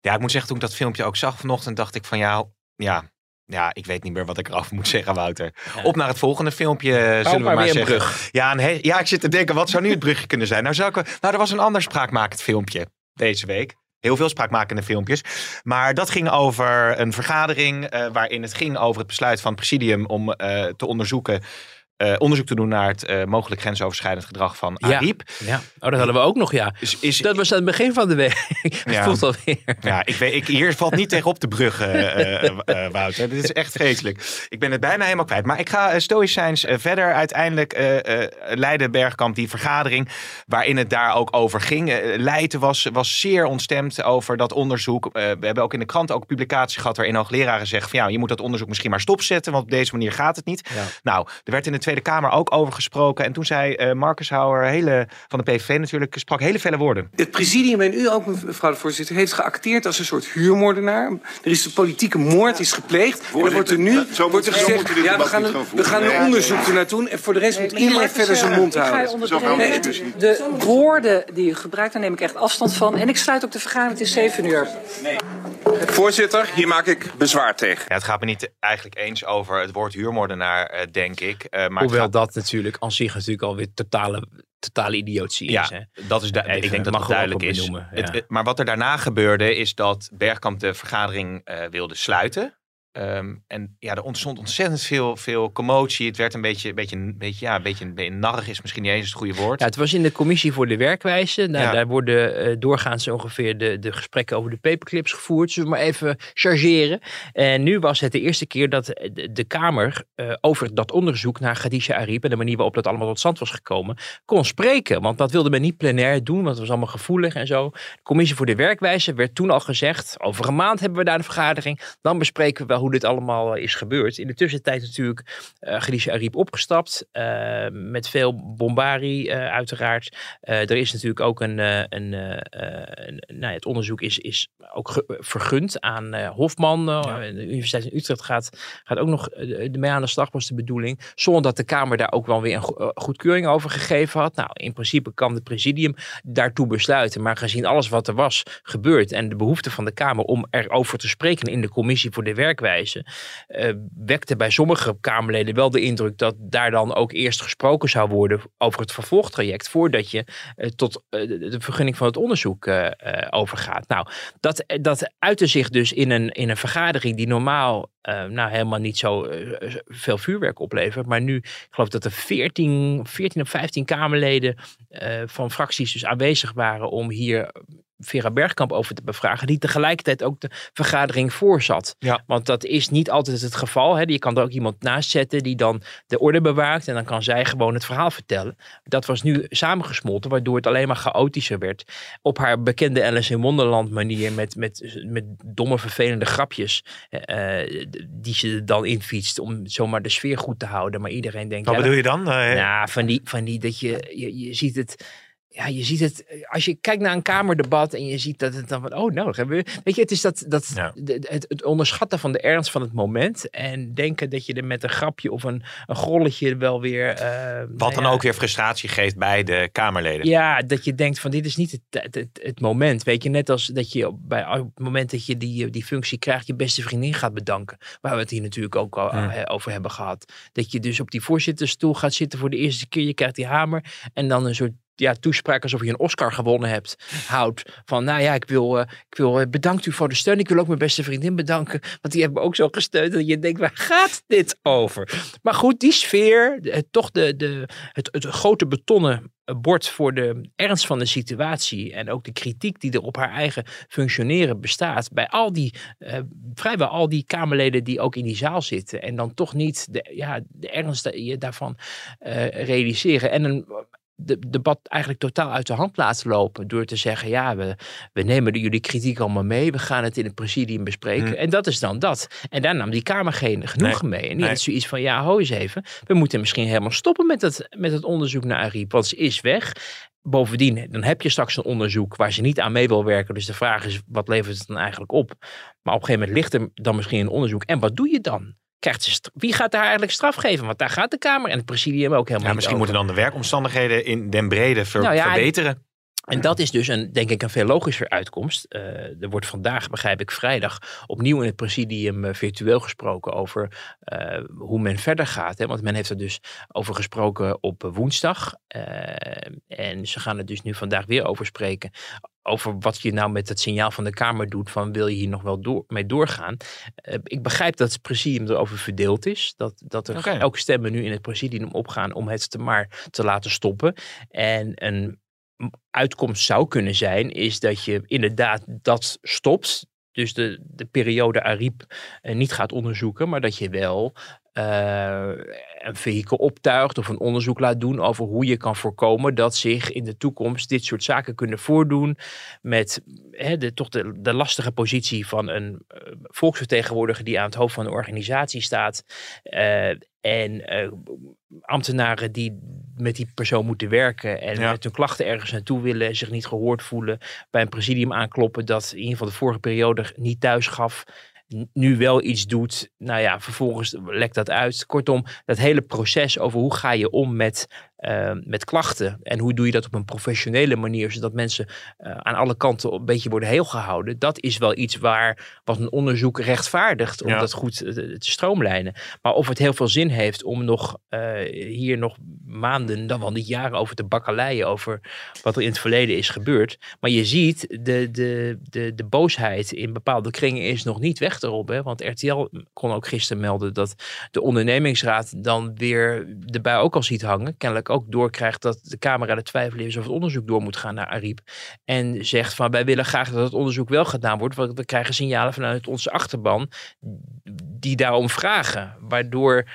Ja, ik moet zeggen, toen ik dat filmpje ook zag vanochtend, dacht ik van ja, ja, ja, ik weet niet meer wat ik erover moet zeggen, Wouter. Ja. Op naar het volgende filmpje, zullen we maar, maar zeggen. Brug. Ja, een ja, ik zit te denken, wat zou nu het brugje kunnen zijn? Nou, zou ik, nou er was een ander spraakmakend filmpje deze week. Heel veel spraakmakende filmpjes. Maar dat ging over een vergadering uh, waarin het ging over het besluit van het presidium om uh, te onderzoeken uh, onderzoek te doen naar het uh, mogelijk grensoverschrijdend gedrag van Ariep. Ja, ja. Oh, dat hadden we ook nog, ja. Is, dat was aan het begin van de week. ik ja, voel het alweer. Ja, ik weet, ik, hier valt niet tegen op de brug, uh, Wouter. Dit is echt vreselijk. Ik ben het bijna helemaal kwijt. Maar ik ga stoïcijns verder. Uiteindelijk leidde Bergkamp die vergadering waarin het daar ook over ging. Leiden was, was zeer ontstemd over dat onderzoek. we hebben ook in de krant ook publicatie gehad waarin hoogleraren zeggen van ja, je moet dat onderzoek misschien maar stopzetten, want op deze manier gaat het niet. Ja. Nou, er werd in de Tweede Kamer ook over gesproken. En toen zei uh, Marcus Houwer, hele, van de PVV natuurlijk, sprak hele felle woorden. Het presidium en u ook, mevrouw de voorzitter, heeft geacteerd als een soort huurmoordenaar. Er is een politieke moord is gepleegd. en er wordt er nu zo wordt er gezegd, ja, we gaan, een, we gaan een onderzoek er naartoe doen. En voor de rest moet iedereen verder zijn mond houden. De woorden die u gebruikt, daar neem ik echt afstand van. En ik sluit ook de vergadering, het is 7 uur. Nee. Voorzitter, hier maak ik bezwaar tegen. Ja, het gaat me niet eigenlijk eens over het woord huurmoordenaar, uh, denk ik. Uh, maar Hoewel gaat... dat natuurlijk aan zich natuurlijk alweer totale, totale idiotie ja, is. Hè? dat is Even, ik denk dat het duidelijk is. Benoemen, het, het, maar wat er daarna gebeurde is dat Bergkamp de vergadering uh, wilde sluiten. Um, en ja, er ontstond ontzettend veel, veel commotie. Het werd een beetje, beetje, een beetje, ja, een beetje, een beetje narrig is misschien niet eens het goede woord. Ja, het was in de commissie voor de werkwijze. Nou, ja. Daar worden uh, doorgaans ongeveer de, de gesprekken over de paperclips gevoerd. Zullen we maar even chargeren. En nu was het de eerste keer dat de, de Kamer uh, over dat onderzoek naar Khadija Ariep en de manier waarop dat allemaal tot stand was gekomen, kon spreken. Want dat wilde men niet plenair doen, want het was allemaal gevoelig en zo. De commissie voor de werkwijze werd toen al gezegd, over een maand hebben we daar een vergadering. Dan bespreken we wel hoe dit allemaal is gebeurd. In de tussentijd natuurlijk uh, Khadija Ariep opgestapt. Uh, met veel bombarie uh, uiteraard. er is natuurlijk ook een... een, een nou, het onderzoek is, is ook vergund aan Hofman. De Universiteit in Utrecht gaat, gaat ook nog mee aan de slag, was de bedoeling. Zonder dat de Kamer daar ook wel weer een goedkeuring over gegeven had. Nou, in principe kan het presidium daartoe besluiten. Maar gezien alles wat er was gebeurd en de behoefte van de Kamer om erover te spreken in de commissie voor de werkwijze, uh, wekte bij sommige Kamerleden wel de indruk dat daar dan ook eerst gesproken zou worden over het vervolgtraject voordat je uh, tot uh, de vergunning van het onderzoek overgaat. Nou, dat, dat uitte zich dus in een, in een vergadering die normaal nou, helemaal niet zo veel vuurwerk oplevert. Maar nu, ik geloof dat er 14, 14 of 15 Kamerleden van fracties dus aanwezig waren om hier Vera Bergkamp over te bevragen, die tegelijkertijd ook de vergadering voorzat. Ja. Want dat is niet altijd het geval. Hè. Je kan er ook iemand naast zetten die dan de orde bewaakt en dan kan zij gewoon het verhaal vertellen. Dat was nu samengesmolten, waardoor het alleen maar chaotischer werd. Op haar bekende Alice in Wonderland manier met, met, met domme vervelende grapjes uh, die ze dan infietst om zomaar de sfeer goed te houden. Maar iedereen denkt... Wat ja, bedoel je dan? Uh, nou, van die, van die dat je, je, je ziet het ja, je ziet het, als je kijkt naar een kamerdebat en je ziet dat het dan van, oh nou, hebben we, weet je, het is dat, dat het, het, onderschatten van de ernst van het moment en denken dat je er met een grapje of een, een grolletje wel weer... Uh, Wat dan ook weer frustratie geeft bij de Kamerleden. Ja, dat je denkt van, dit is niet het, het, het, moment, weet je, net als dat je bij, op het moment dat je die, die functie krijgt, je beste vriendin gaat bedanken, waar we het hier natuurlijk ook al over hebben gehad. Dat je dus op die voorzittersstoel gaat zitten voor de eerste keer, je krijgt die hamer en dan een soort ja, toespraak alsof je een Oscar gewonnen hebt, houdt. Van nou ja, ik wil, uh, ik wil uh, bedankt u voor de steun. Ik wil ook mijn beste vriendin bedanken, want die hebben me ook zo gesteund. Dat je denkt, waar gaat dit over? Maar goed, die sfeer, toch de, de, het, het grote betonnen bord voor de ernst van de situatie en ook de kritiek die er op haar eigen functioneren bestaat bij al die, uh, vrijwel al die Kamerleden die ook in die zaal zitten en dan toch niet de, ja, de ernst daarvan realiseren. En een de debat eigenlijk totaal uit de hand laten lopen. Door te zeggen, ja, we, we nemen jullie kritiek allemaal mee. We gaan het in het presidium bespreken. Hmm. En dat is dan dat. En daar nam die Kamer geen genoegen mee. En die nee. had zoiets van, ja, hou eens even. We moeten misschien helemaal stoppen met het, met het onderzoek naar Ariep. Want ze is weg. Bovendien, dan heb je straks een onderzoek waar ze niet aan mee wil werken. Dus de vraag is, wat levert het dan eigenlijk op? Maar op een gegeven moment ligt er dan misschien een onderzoek. En wat doe je dan? Krijgt ze wie gaat daar eigenlijk straf geven? Want daar gaat de Kamer en het presidium ook helemaal ja, Misschien moeten dan de werkomstandigheden in den brede ver nou ja, verbeteren. En dat is dus een, denk ik een veel logischer uitkomst. Uh, er wordt vandaag, begrijp ik, vrijdag opnieuw in het presidium uh, virtueel gesproken over uh, hoe men verder gaat. Hè? Want men heeft er dus over gesproken op woensdag. en ze gaan er dus nu vandaag weer over spreken over wat je nou met het signaal van de Kamer doet van wil je hier nog wel door, mee doorgaan. Uh, ik begrijp dat het presidium erover verdeeld is. Dat, dat er okay. elke stemmen nu in het presidium opgaan om het te maar te laten stoppen. En een uitkomst zou kunnen zijn is dat je inderdaad dat stopt. Dus de, de periode Ariep uh, niet gaat onderzoeken, maar dat je wel uh, een vehikel optuigt of een onderzoek laat doen over hoe je kan voorkomen dat zich in de toekomst dit soort zaken kunnen voordoen met de, toch de, de lastige positie van een uh, volksvertegenwoordiger die aan het hoofd van een organisatie staat en ambtenaren die met die persoon moeten werken en ja. met hun klachten ergens naartoe willen, zich niet gehoord voelen, bij een presidium aankloppen dat in ieder geval de vorige periode niet thuis gaf nu wel iets doet, nou ja, vervolgens lekt dat uit. Kortom, dat hele proces over hoe ga je om met uh, met klachten. En hoe doe je dat op een professionele manier, zodat mensen uh, aan alle kanten een beetje worden heel gehouden. Dat is wel iets waar wat een onderzoek rechtvaardigt om ja. dat goed te, te, stroomlijnen. Maar of het heel veel zin heeft om nog uh, hier nog maanden, dan wel niet jaren over te bakkeleien over wat er in het verleden is gebeurd. Maar je ziet, de, de, de, de boosheid in bepaalde kringen is nog niet weg erop. Hè? Want RTL kon ook gisteren melden dat de ondernemingsraad dan weer erbij ook al ziet hangen. Kennelijk ook doorkrijgt dat de Kamer aan het twijfelen is of het onderzoek door moet gaan naar Ariep. En zegt van wij willen graag dat het onderzoek wel gedaan wordt, want we krijgen signalen vanuit onze achterban die daarom vragen. Waardoor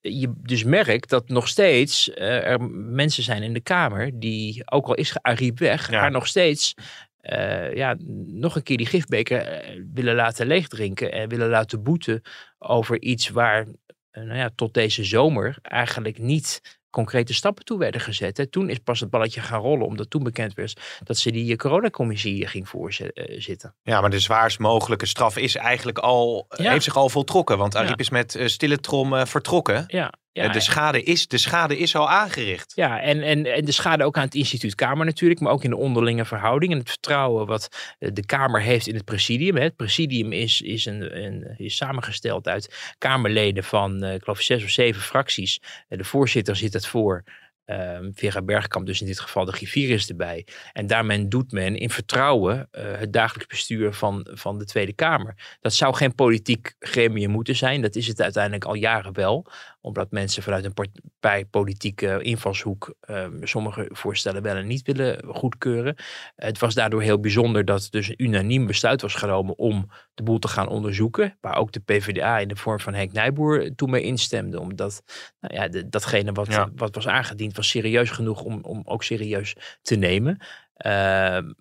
je dus merkt dat nog steeds uh, er mensen zijn in de Kamer die, ook al is Ariep weg, ja. haar nog steeds eh, ja, nog een keer die gifbeker eh, willen laten leegdrinken en willen laten boeten over iets waar eh, nou ja, tot deze zomer eigenlijk niet concrete stappen toe werden gezet. Hè. Toen is pas het balletje gaan rollen, omdat toen bekend werd dat ze die coronacommissie ging voorzitten. Ja, maar de zwaarst mogelijke straf is eigenlijk al, Ja. heeft zich al voltrokken. Want Ariep Ja. is met eh, stille trom eh, vertrokken. Ja, ja, Eh, de, schade is, de schade is al aangericht. Ja, en, en, en de schade ook aan het instituut Kamer natuurlijk, maar ook in de onderlinge verhouding en het vertrouwen wat eh, de Kamer heeft in het presidium. Het presidium is, is, een, een, is samengesteld uit Kamerleden van, eh, ik geloof, zes of zeven fracties. De voorzitter zit het voor. Ehm Vera Bergkamp, dus in dit geval de griffier is erbij. En daarmee doet men in vertrouwen het dagelijks bestuur van, van de Tweede Kamer. Dat zou geen politiek gremium moeten zijn. Dat is het uiteindelijk al jaren wel. Omdat mensen vanuit een partijpolitieke invalshoek eh, sommige voorstellen wel en niet willen goedkeuren. Het was daardoor heel bijzonder dat dus een unaniem besluit was genomen om de boel te gaan onderzoeken. Waar ook de PvdA in de vorm van Henk Nijboer toen mee instemde. Omdat nou ja, de- datgene wat, Ja. wat was aangediend was serieus genoeg om, om ook serieus te nemen. Ehm,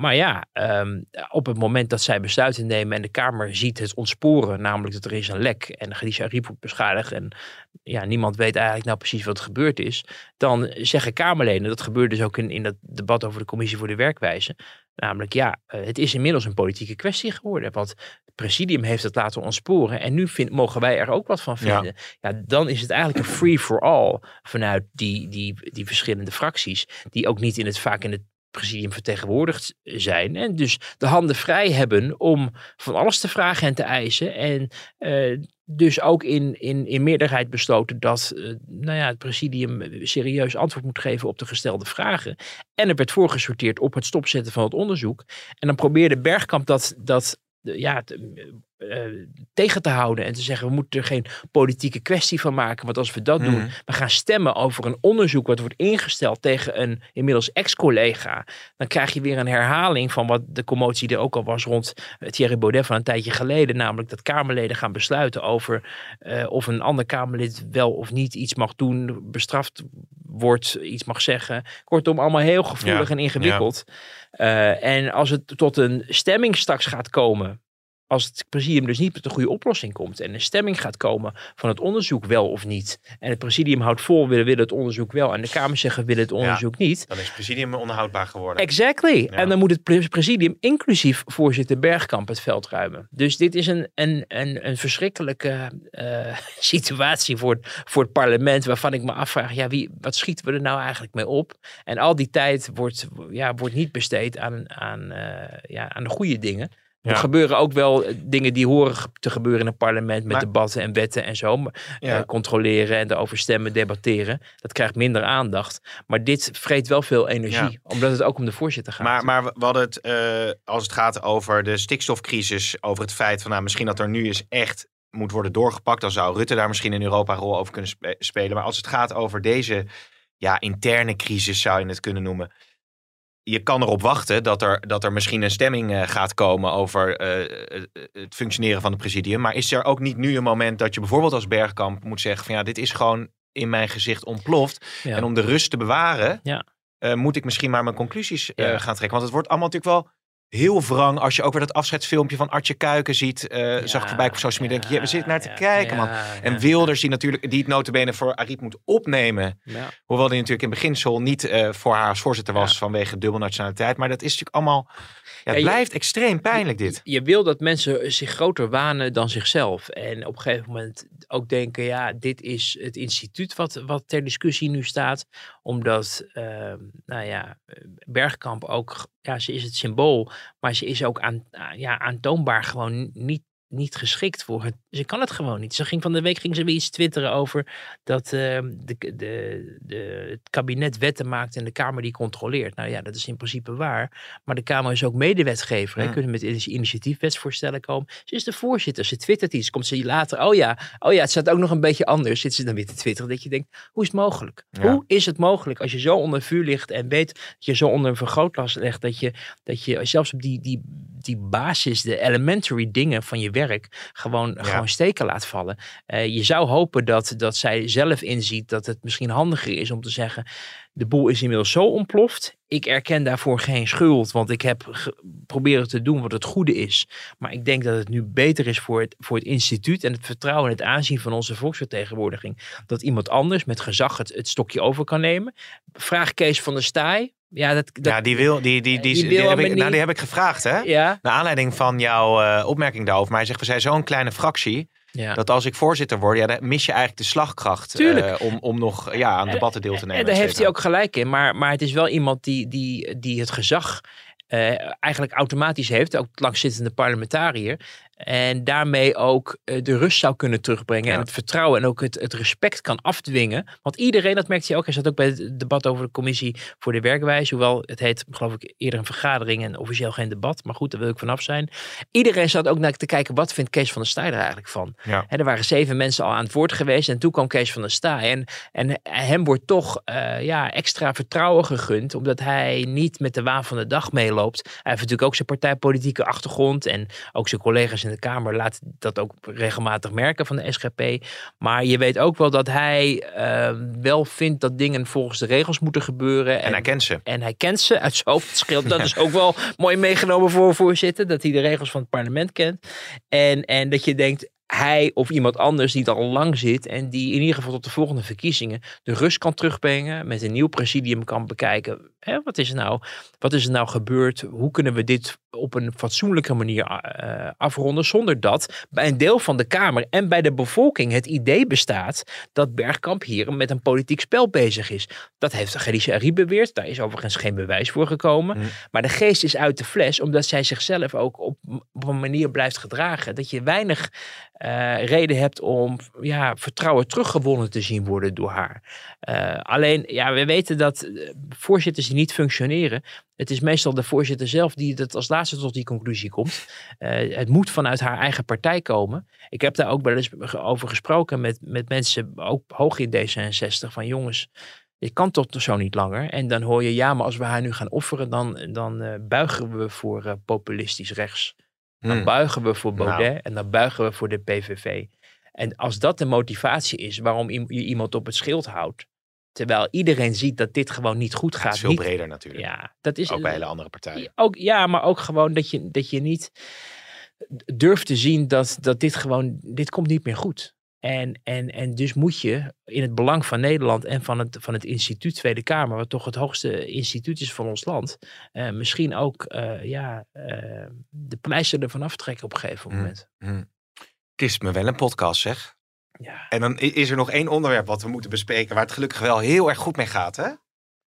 maar ja, ehm, op het moment dat zij besluiten nemen en de Kamer ziet het ontsporen, namelijk dat er is een lek en Khadija Ariep wordt beschadigd en ja, niemand weet eigenlijk nou precies wat er gebeurd is, dan zeggen Kamerleden, dat gebeurde dus ook in, in dat debat over de commissie voor de werkwijze, namelijk ja, eh, het is inmiddels een politieke kwestie geworden, want het presidium heeft het laten ontsporen en nu vind, mogen wij er ook wat van Ja. vinden. Ja. dan is het eigenlijk een free-for-all vanuit die, die, die verschillende fracties, die ook niet in het, vaak in het presidium vertegenwoordigd zijn. En dus de handen vrij hebben om van alles te vragen en te eisen. En eh, dus ook in, in, in meerderheid besloten dat eh, nou ja, het presidium serieus antwoord moet geven op de gestelde vragen. En er werd voorgesorteerd op het stopzetten van het onderzoek. En dan probeerde Bergkamp dat, dat eh, ja, eh, tegen te houden en te zeggen we moeten er geen politieke kwestie van maken. Want als we dat doen, Mhm. we gaan stemmen over een onderzoek wat wordt ingesteld tegen een inmiddels ex-collega. Dan krijg je weer een herhaling van wat de commotie er ook al was rond eh, Thierry Baudet van een tijdje geleden. Namelijk dat Kamerleden gaan besluiten over eh, of een ander Kamerlid wel of niet iets mag doen, bestraft wordt, iets mag zeggen. Kortom, allemaal heel gevoelig Ja, en ingewikkeld. En als het tot een stemming straks gaat komen als het presidium dus niet met een goede oplossing komt en een stemming gaat komen van het onderzoek wel of niet. En het presidium houdt vol, we willen het onderzoek wel. En de Kamer zeggen, we willen het onderzoek niet. Dan is het presidium onhoudbaar geworden. Exactly. En dan moet het pre- presidium, inclusief voorzitter Bergkamp, het veld ruimen. Dus dit is een, een, een, een verschrikkelijke eh, situatie voor, voor het parlement, waarvan ik me afvraag, ja, wie, wat schieten we er nou eigenlijk mee op? En al die tijd wordt, ja, wordt niet besteed aan, aan, eh, ja, aan de goede dingen. Ja. Er gebeuren ook wel eh, dingen die horen te gebeuren in een parlement met Maar- debatten en wetten en zo. Ja. eh, controleren en erover stemmen, debatteren. Dat krijgt minder aandacht. Maar dit vreet wel veel energie, Ja. omdat het ook om de voorzitter gaat. Maar, maar we we hadden het, eh, als het gaat over de stikstofcrisis, over het feit van nou, misschien dat er nu eens echt moet worden doorgepakt, dan zou Rutte daar misschien in Europa een rol over kunnen spe- spelen. Maar als het gaat over deze ja, interne crisis, zou je het kunnen noemen. Je kan erop wachten dat er, dat er misschien een stemming eh, gaat komen over eh, eh, het functioneren van het presidium. Maar is er ook niet nu een moment dat je bijvoorbeeld als Bergkamp moet zeggen van ja, dit is gewoon in mijn gezicht ontploft. Ja. En om de rust te bewaren, Ja. moet ik misschien maar mijn conclusies Ja. gaan trekken. Want het wordt allemaal natuurlijk wel heel wrang als je ook weer dat afscheidsfilmpje van Artje Kuiken ziet. eh, zag ik voorbij op social media. denk je, we zitten naar te kijken, man. ja, En ja. Wilders, die natuurlijk die het notabene voor Ariep moet opnemen. Ja. Hoewel die natuurlijk in beginsel niet eh, voor haar als voorzitter was vanwege dubbelnationaliteit. Maar dat is natuurlijk allemaal... Ja, het Ja, je- blijft extreem pijnlijk dit. Je wil dat mensen zich groter wanen dan zichzelf. En op een gegeven moment ook denken, ja, dit is het instituut wat, wat ter discussie nu staat. Omdat, ehm, nou ja, Bergkamp ook, ja, ze is het symbool. Maar ze is ook aan, ja, aantoonbaar gewoon niet, niet geschikt voor het. Ze kan het gewoon niet. Ze ging van de week ging ze weer iets twitteren over dat ehm, de, de, de, het kabinet wetten maakt en de Kamer die controleert. Nou ja, dat is in principe waar. Maar de Kamer is ook medewetgever. Hè? Ja. Kunnen met initi- initiatiefwetsvoorstellen komen. Ze is de voorzitter. Ze twittert iets. Komt ze later. Oh ja, oh ja, het staat ook nog een beetje anders. Zit ze dan weer te twitteren. Dat je denkt, hoe is het mogelijk? Ja. Hoe is het mogelijk als je zo onder vuur ligt en weet dat je zo onder een vergrootglas legt. Dat je, dat je zelfs op die, die, die basis, de elementary dingen van je werk werk gewoon, gewoon steken laat vallen. Eh, je zou hopen dat, dat zij zelf inziet dat het misschien handiger is om te zeggen, de boel is inmiddels zo ontploft. Ik erken daarvoor geen schuld, want ik heb proberen te doen wat het goede is. Maar ik denk dat het nu beter is voor het, voor het instituut en het vertrouwen en het aanzien van onze volksvertegenwoordiging. Dat iemand anders met gezag het, het stokje over kan nemen. Vraag Kees van der Staaij. Ja, dat, ja, die wil, die, die, die, die, heb ik, nou, die heb ik gevraagd, hè? Ja. Naar aanleiding van jouw uh, opmerking daarover. Maar hij zegt, we zijn zo'n kleine fractie. Ja. Dat als ik voorzitter word, ja, dan mis je eigenlijk de slagkracht uh, om, om nog ja, aan debatten deel te nemen. En daar heeft hij ook gelijk in. Maar, maar het is wel iemand die, die, die het gezag uh, eigenlijk automatisch heeft, ook langzittende parlementariër. En daarmee ook uh, de rust zou kunnen terugbrengen. Ja. En het vertrouwen en ook het, het respect kan afdwingen. Want iedereen, dat merkte je ook. Hij zat ook bij het debat over de commissie voor de werkwijze. Hoewel het heet, geloof ik, eerder een vergadering en officieel geen debat. Maar goed, daar wil ik vanaf zijn. Iedereen zat ook naar te kijken, wat vindt Kees van der Staaij er eigenlijk van? Ja. er waren zeven mensen al aan het woord geweest. En toen kwam Kees van der Staaij. En, en hem wordt toch uh, ja, extra vertrouwen gegund. Omdat hij niet met de waan van de dag meeloopt. Hij heeft natuurlijk ook zijn partijpolitieke achtergrond. En ook zijn collega's in de Kamer laat dat ook regelmatig merken van de SGP. Maar je weet ook wel dat hij uh, wel vindt dat dingen volgens de regels moeten gebeuren. En, en, hij kent ze. En hij kent ze uit zijn hoofd. Scheelt, dat is ook wel mooi meegenomen voor voorzitter. Dat hij de regels van het parlement kent. En, en dat je denkt, hij of iemand anders die er al lang zit en die in ieder geval tot de volgende verkiezingen de rust kan terugbrengen, met een nieuw presidium kan bekijken. Hè, wat, is er nou, wat is er nou gebeurd? Hoe kunnen we dit op een fatsoenlijke manier uh, afronden, zonder dat bij een deel van de Kamer en bij de bevolking het idee bestaat dat Bergkamp hier met een politiek spel bezig is. Dat heeft Khadija Ari beweerd, daar is overigens geen bewijs voor gekomen. Mm. Maar de geest is uit de fles, omdat zij zichzelf ook op, op een manier blijft gedragen. Dat je weinig uh, reden hebt om ja, vertrouwen teruggewonnen te zien worden door haar. Uh, alleen, ja, we weten dat voorzitters niet functioneren, het is meestal de voorzitter zelf die het als laatste tot die conclusie komt. Uh, het moet vanuit haar eigen partij komen. Ik heb daar ook wel eens over gesproken met, met mensen, ook hoog in D66, van jongens, dit kan toch zo niet langer. En dan hoor je, ja, maar als we haar nu gaan offeren, dan, dan uh, buigen we voor uh, populistisch rechts. Dan hmm. buigen we voor Baudet nou. en dan buigen we voor de PVV. En als dat de motivatie is waarom je iemand op het schild houdt, terwijl iedereen ziet dat dit gewoon niet goed gaat. Het is veel niet, breder natuurlijk. Ja, dat is ook bij hele andere partijen. Ook, ja, maar ook gewoon dat je, dat je niet durft te zien dat, dat dit gewoon, dit komt niet meer goed. En, en, en dus moet je in het belang van Nederland en van het, van het instituut Tweede Kamer, wat toch het hoogste instituut is van ons land, uh, misschien ook uh, ja, uh, de pleister ervan aftrekken op een gegeven moment. Mm, mm. Het is me wel een podcast, zeg. En dan is er nog één onderwerp wat we moeten bespreken, waar het gelukkig wel heel erg goed mee gaat. Hè?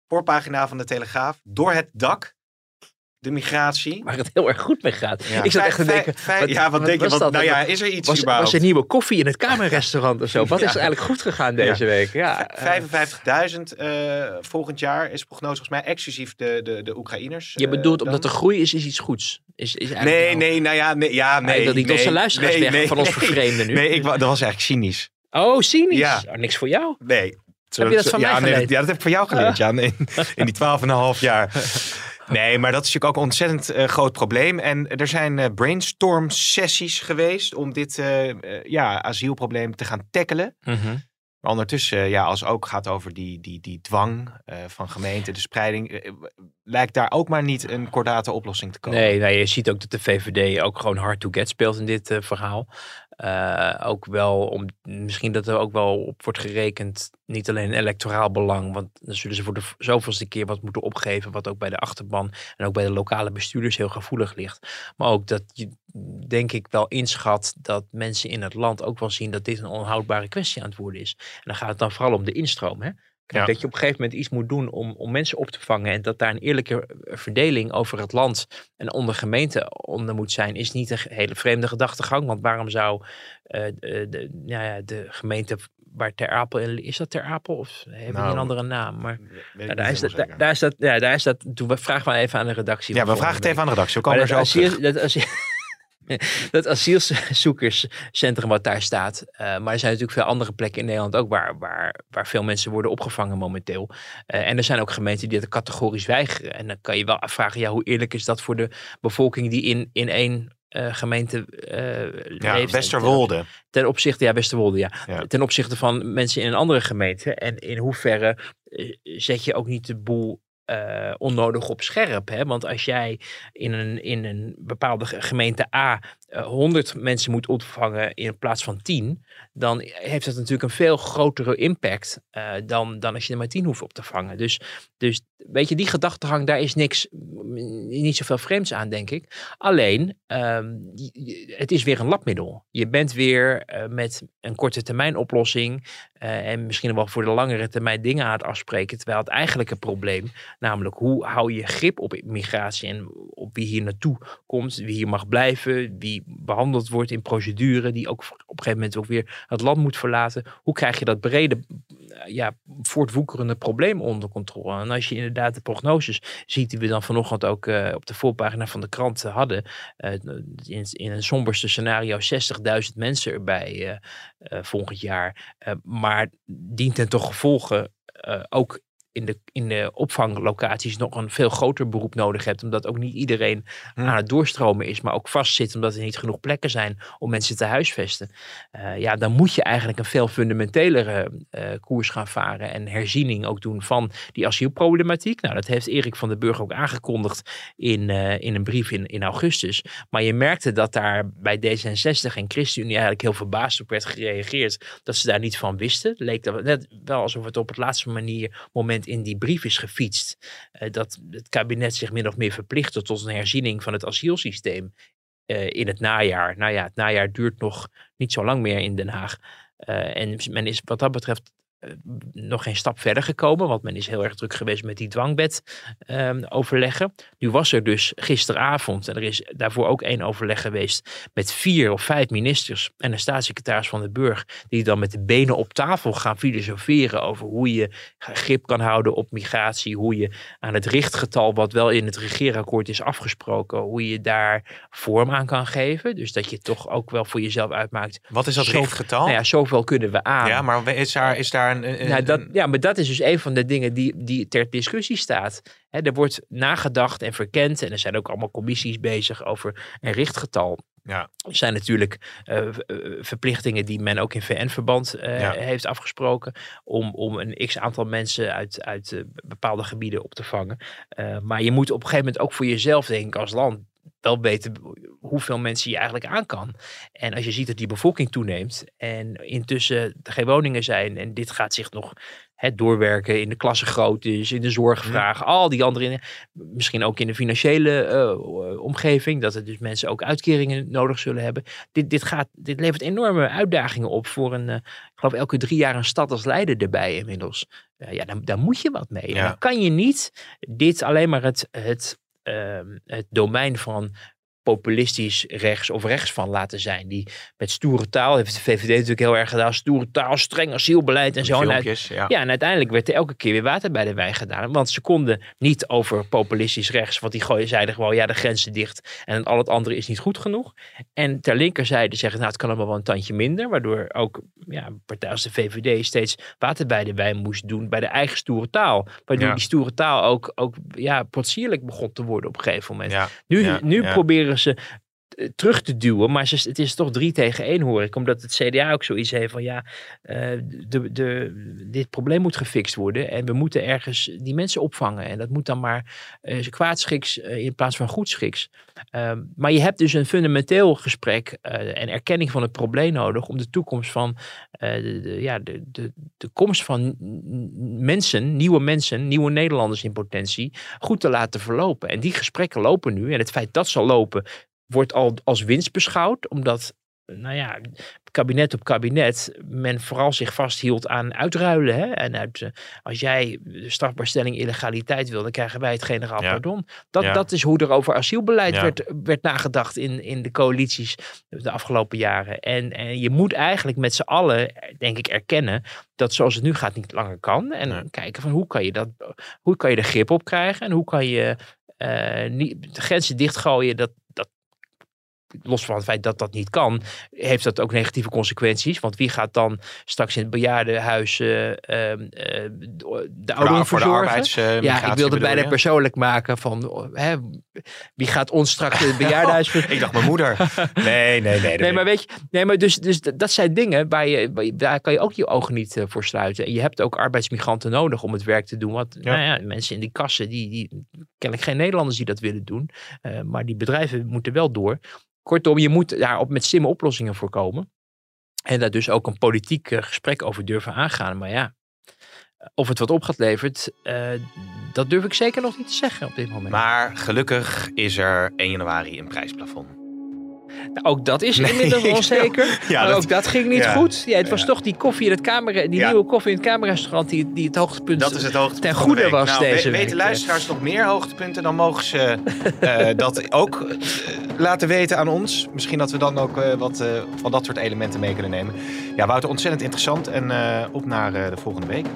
Voorpagina van de Telegraaf. Door het dak de migratie. Waar het heel erg goed mee gaat. Ja. Ik zat echt te denken. Wat, ja, wat, wat denk je? Wat, nou ja, is er iets was, überhaupt? Was er nieuwe koffie in het kamerrestaurant of zo? Wat ja. is er eigenlijk goed gegaan deze ja. week? Ja, 55.000 uh, volgend jaar is prognose volgens mij exclusief de, de, de Oekraïners. Je bedoelt uh, omdat de groei is, is iets goeds? Is, is nee, nou, nee, nou ja, nee, ja, nee. dat niet nee, onze luisteraars nee, weg nee, van ons vervreemden nu. Nee, ik, dat was eigenlijk cynisch. Oh, cynisch? Ja. Oh, niks voor jou? Nee. Heb je dat van ja, mij nee, geleerd? ja, dat heb ik van jou geleerd, ja. In, in die 12,5 jaar. Nee, maar dat is natuurlijk ook een ontzettend uh, groot probleem. En er zijn uh, brainstorm sessies geweest om dit uh, ja, asielprobleem te gaan tackelen. Mm -hmm. Maar ondertussen, ja, als het ook gaat over die, die, die dwang van gemeenten, de spreiding, lijkt daar ook maar niet een kordate oplossing te komen. Nee, nou, je ziet ook dat de VVD ook gewoon hard to get speelt in dit verhaal. Uh, ook wel om misschien dat er ook wel op wordt gerekend, niet alleen electoraal belang, want dan zullen ze voor de zoveelste keer wat moeten opgeven, wat ook bij de achterban en ook bij de lokale bestuurders heel gevoelig ligt. Maar ook dat je, denk ik, wel inschat dat mensen in het land ook wel zien dat dit een onhoudbare kwestie aan het worden is. En dan gaat het dan vooral om de instroom. Hè? Ja. Dat je op een gegeven moment iets moet doen om, om mensen op te vangen. En dat daar een eerlijke verdeling over het land en onder gemeenten onder moet zijn, is niet een hele vreemde gedachtegang. Want waarom zou uh, de, de, ja, de gemeente waar Ter Apel is dat Ter Apel of hebben nou, die een andere naam? Maar daar, is dat, daar, daar, is dat, ja, daar is dat. Toen vraag maar even aan de redactie. Ja, we vragen het even aan de redactie. We komen er zo als je, dat, als je, dat asielzoekerscentrum wat daar staat. Uh, maar er zijn natuurlijk veel andere plekken in Nederland ook waar, waar, waar veel mensen worden opgevangen momenteel. Uh, en er zijn ook gemeenten die dat categorisch weigeren. En dan kan je wel afvragen, ja, hoe eerlijk is dat voor de bevolking die in, in één eh, gemeente eh, Ja, leeft. Westerwolde. Ten, ten opzichte, ja, Westerwolde, ja. Ja. Ten opzichte van mensen in een andere gemeente. En in hoeverre eh, zet je ook niet de boel eh, onnodig op scherp. Hè? Want als jij in een, in een bepaalde ge- gemeente A eh, 100 mensen moet opvangen in plaats van 10, dan heeft dat natuurlijk een veel grotere impact eh, dan, dan als je er maar 10 hoeft op te vangen. Dus, dus weet je, die gedachtegang, daar is niks, mm, niet zoveel vreemds aan, denk ik. Alleen, ehm, het is weer een labmiddel. Je bent weer eh, met een korte termijn oplossing eh, en misschien wel voor de langere termijn dingen aan het afspreken. Terwijl het eigenlijke probleem, namelijk hoe hou je grip op migratie en op wie hier naartoe komt, wie hier mag blijven, wie behandeld wordt in procedure, die ook op een gegeven moment ook weer het land moet verlaten. Hoe krijg je dat brede, eh, ja, voortwoekerende probleem onder controle? En als je inderdaad de prognoses ziet die we dan vanochtend ook eh, op de voorpagina van de krant eh, hadden, in, een somberste scenario 60.000 mensen erbij volgend jaar. Maar dient ten toch gevolgen ook in de, in de opvanglocaties nog een veel groter beroep nodig hebt. Omdat ook niet iedereen aan het doorstromen is, maar ook vastzit omdat er niet genoeg plekken zijn om mensen te huisvesten. Eh, ja, dan moet je eigenlijk een veel fundamentelere eh, koers gaan varen en herziening ook doen van die asielproblematiek. Nou, dat heeft Erik van den Burg ook aangekondigd in, eh, in een brief in, in augustus. Maar je merkte dat daar bij D66 en ChristenUnie eigenlijk heel verbaasd op werd gereageerd dat ze daar niet van wisten. Het leek dat net wel alsof het op het laatste manier, moment in die brief is gefietst. eh, dat het kabinet zich min of meer verplichtte tot een herziening van het asielsysteem eh, in het najaar. Nou ja, het najaar duurt nog niet zo lang meer in Den Haag. Eh, en men is wat dat betreft nog geen stap verder gekomen, want men is heel erg druk geweest met die dwangbed ehm, overleggen. Nu was er dus gisteravond, en er is daarvoor ook één overleg geweest, met vier of vijf ministers en een staatssecretaris van de Burg, die dan met de benen op tafel gaan filosoferen over hoe je grip kan houden op migratie, hoe je aan het richtgetal, wat wel in het regeerakkoord is afgesproken, hoe je daar vorm aan kan geven. Dus dat je toch ook wel voor jezelf uitmaakt. Wat is dat zo- richtgetal? Nou ja, zoveel kunnen we aan. Ja, maar is daar, is daar een... een- Nou, dat, ja, maar dat is dus een van de dingen die, die ter discussie staat. Er wordt nagedacht en verkend. En er zijn ook allemaal commissies bezig over een richtgetal. Ja. Er zijn natuurlijk eh, eh, verplichtingen die men ook in VN-verband eh, Ja. heeft afgesproken. Om, om een x aantal mensen uit, uit bepaalde gebieden op te vangen. Maar je moet op een gegeven moment ook voor jezelf, denk ik, als land wel weten hoeveel mensen je eigenlijk aan kan. En als je ziet dat die bevolking toeneemt en intussen er geen woningen zijn en dit gaat zich nog hè, doorwerken in de klassengroottes, in de zorgvraag, al die andere dingen. Misschien ook in de financiële eh, omgeving, dat er dus mensen ook uitkeringen nodig zullen hebben. Dit, dit, gaat, dit levert enorme uitdagingen op voor een, eh, ik geloof elke drie jaar een stad als Leiden erbij inmiddels. Ja, daar, daar moet je wat mee. Ja. Dan kan je niet dit alleen maar het, het, ehm, het domein van populistisch rechts of rechts van laten zijn. Die met stoere taal, heeft de VVD natuurlijk heel erg gedaan, stoere taal, streng asielbeleid en zo. En uit- ja. ja, en uiteindelijk werd er elke keer weer water bij de wijn gedaan. Want ze konden niet over populistisch rechts, want die gooien, zeiden gewoon, ja, de grenzen dicht en al het andere is niet goed genoeg. En ter linkerzijde zeggen, nou, het kan allemaal wel een tandje minder, waardoor ook ja, partij als de VVD steeds water bij de wijn moest doen bij de eigen stoere taal. Waardoor Ja. die stoere taal ook, ook ja, potsierlijk begon te worden op een gegeven moment. Ja, Nu, nu proberen ze eh, terug te duwen, maar het is toch drie tegen één hoor ik. Omdat het CDA ook zoiets heeft van ja, eh, de, de, dit probleem moet gefixt worden en we moeten ergens die mensen opvangen. En dat moet dan maar eh kwaadschiks eh, in plaats van goedschiks. Ehm, maar je hebt dus een fundamenteel gesprek eh, en erkenning van het probleem nodig om de toekomst van eh, de, ja, de, de, de komst van mensen, nieuwe mensen, nieuwe Nederlanders in potentie, goed te laten verlopen. En die gesprekken lopen nu. En het feit dat ze lopen, wordt al als winst beschouwd, omdat nou ja, kabinet op kabinet, men vooral zich vasthield aan uitruilen. Hè? En uit, eh, als jij de strafbaarstelling illegaliteit wil, dan krijgen wij het generaal Ja. pardon. Dat, Ja. dat is hoe er over asielbeleid Ja. werd, werd nagedacht in, in de coalities de afgelopen jaren. En, en je moet eigenlijk met z'n allen, denk ik, erkennen dat zoals het nu gaat niet langer kan. En kijken van hoe kan je dat, hoe kan je er grip op krijgen en hoe kan je eh, niet, de grenzen dichtgooien. Dat, dat los van het feit dat dat niet kan, heeft dat ook negatieve consequenties. Want wie gaat dan straks in het bejaardenhuis uh, uh, de, de ouderen verzorgen? ja, ik wilde bijna persoonlijk maken van hè, wie gaat ons straks in het bejaardenhuis Ik dacht mijn moeder. Nee, nee, nee. Nee, maar weet je, nee, maar dus, dus dat zijn dingen waar je, daar kan je ook je ogen niet voor sluiten. En je hebt ook arbeidsmigranten nodig om het werk te doen. Want Nou ja, mensen in die kassen, die, die kennelijk geen Nederlanders die dat willen doen. maar die bedrijven moeten wel door. Kortom, je moet daar op met slimme oplossingen voor komen. En daar dus ook een politiek eh, gesprek over durven aangaan. Maar ja, of het wat op gaat levert, uh, dat durf ik zeker nog niet te zeggen op dit moment. Maar gelukkig is er 1 januari een prijsplafond. Nou, ook dat is inmiddels onzeker. ja, maar dat, ook dat ging niet goed. Ja, het was toch die koffie in het kamer, die nieuwe koffie in het kamerrestaurant die, die het hoogtepunt dat is het hoogtepunt ten goede was nou, deze we, Weten luisteraars nog meer hoogtepunten, dan mogen ze uh, dat ook uh, laten weten aan ons. Misschien dat we dan ook uh, wat van dat soort elementen mee kunnen nemen. Ja, Wouter, ontzettend interessant en op naar de volgende week.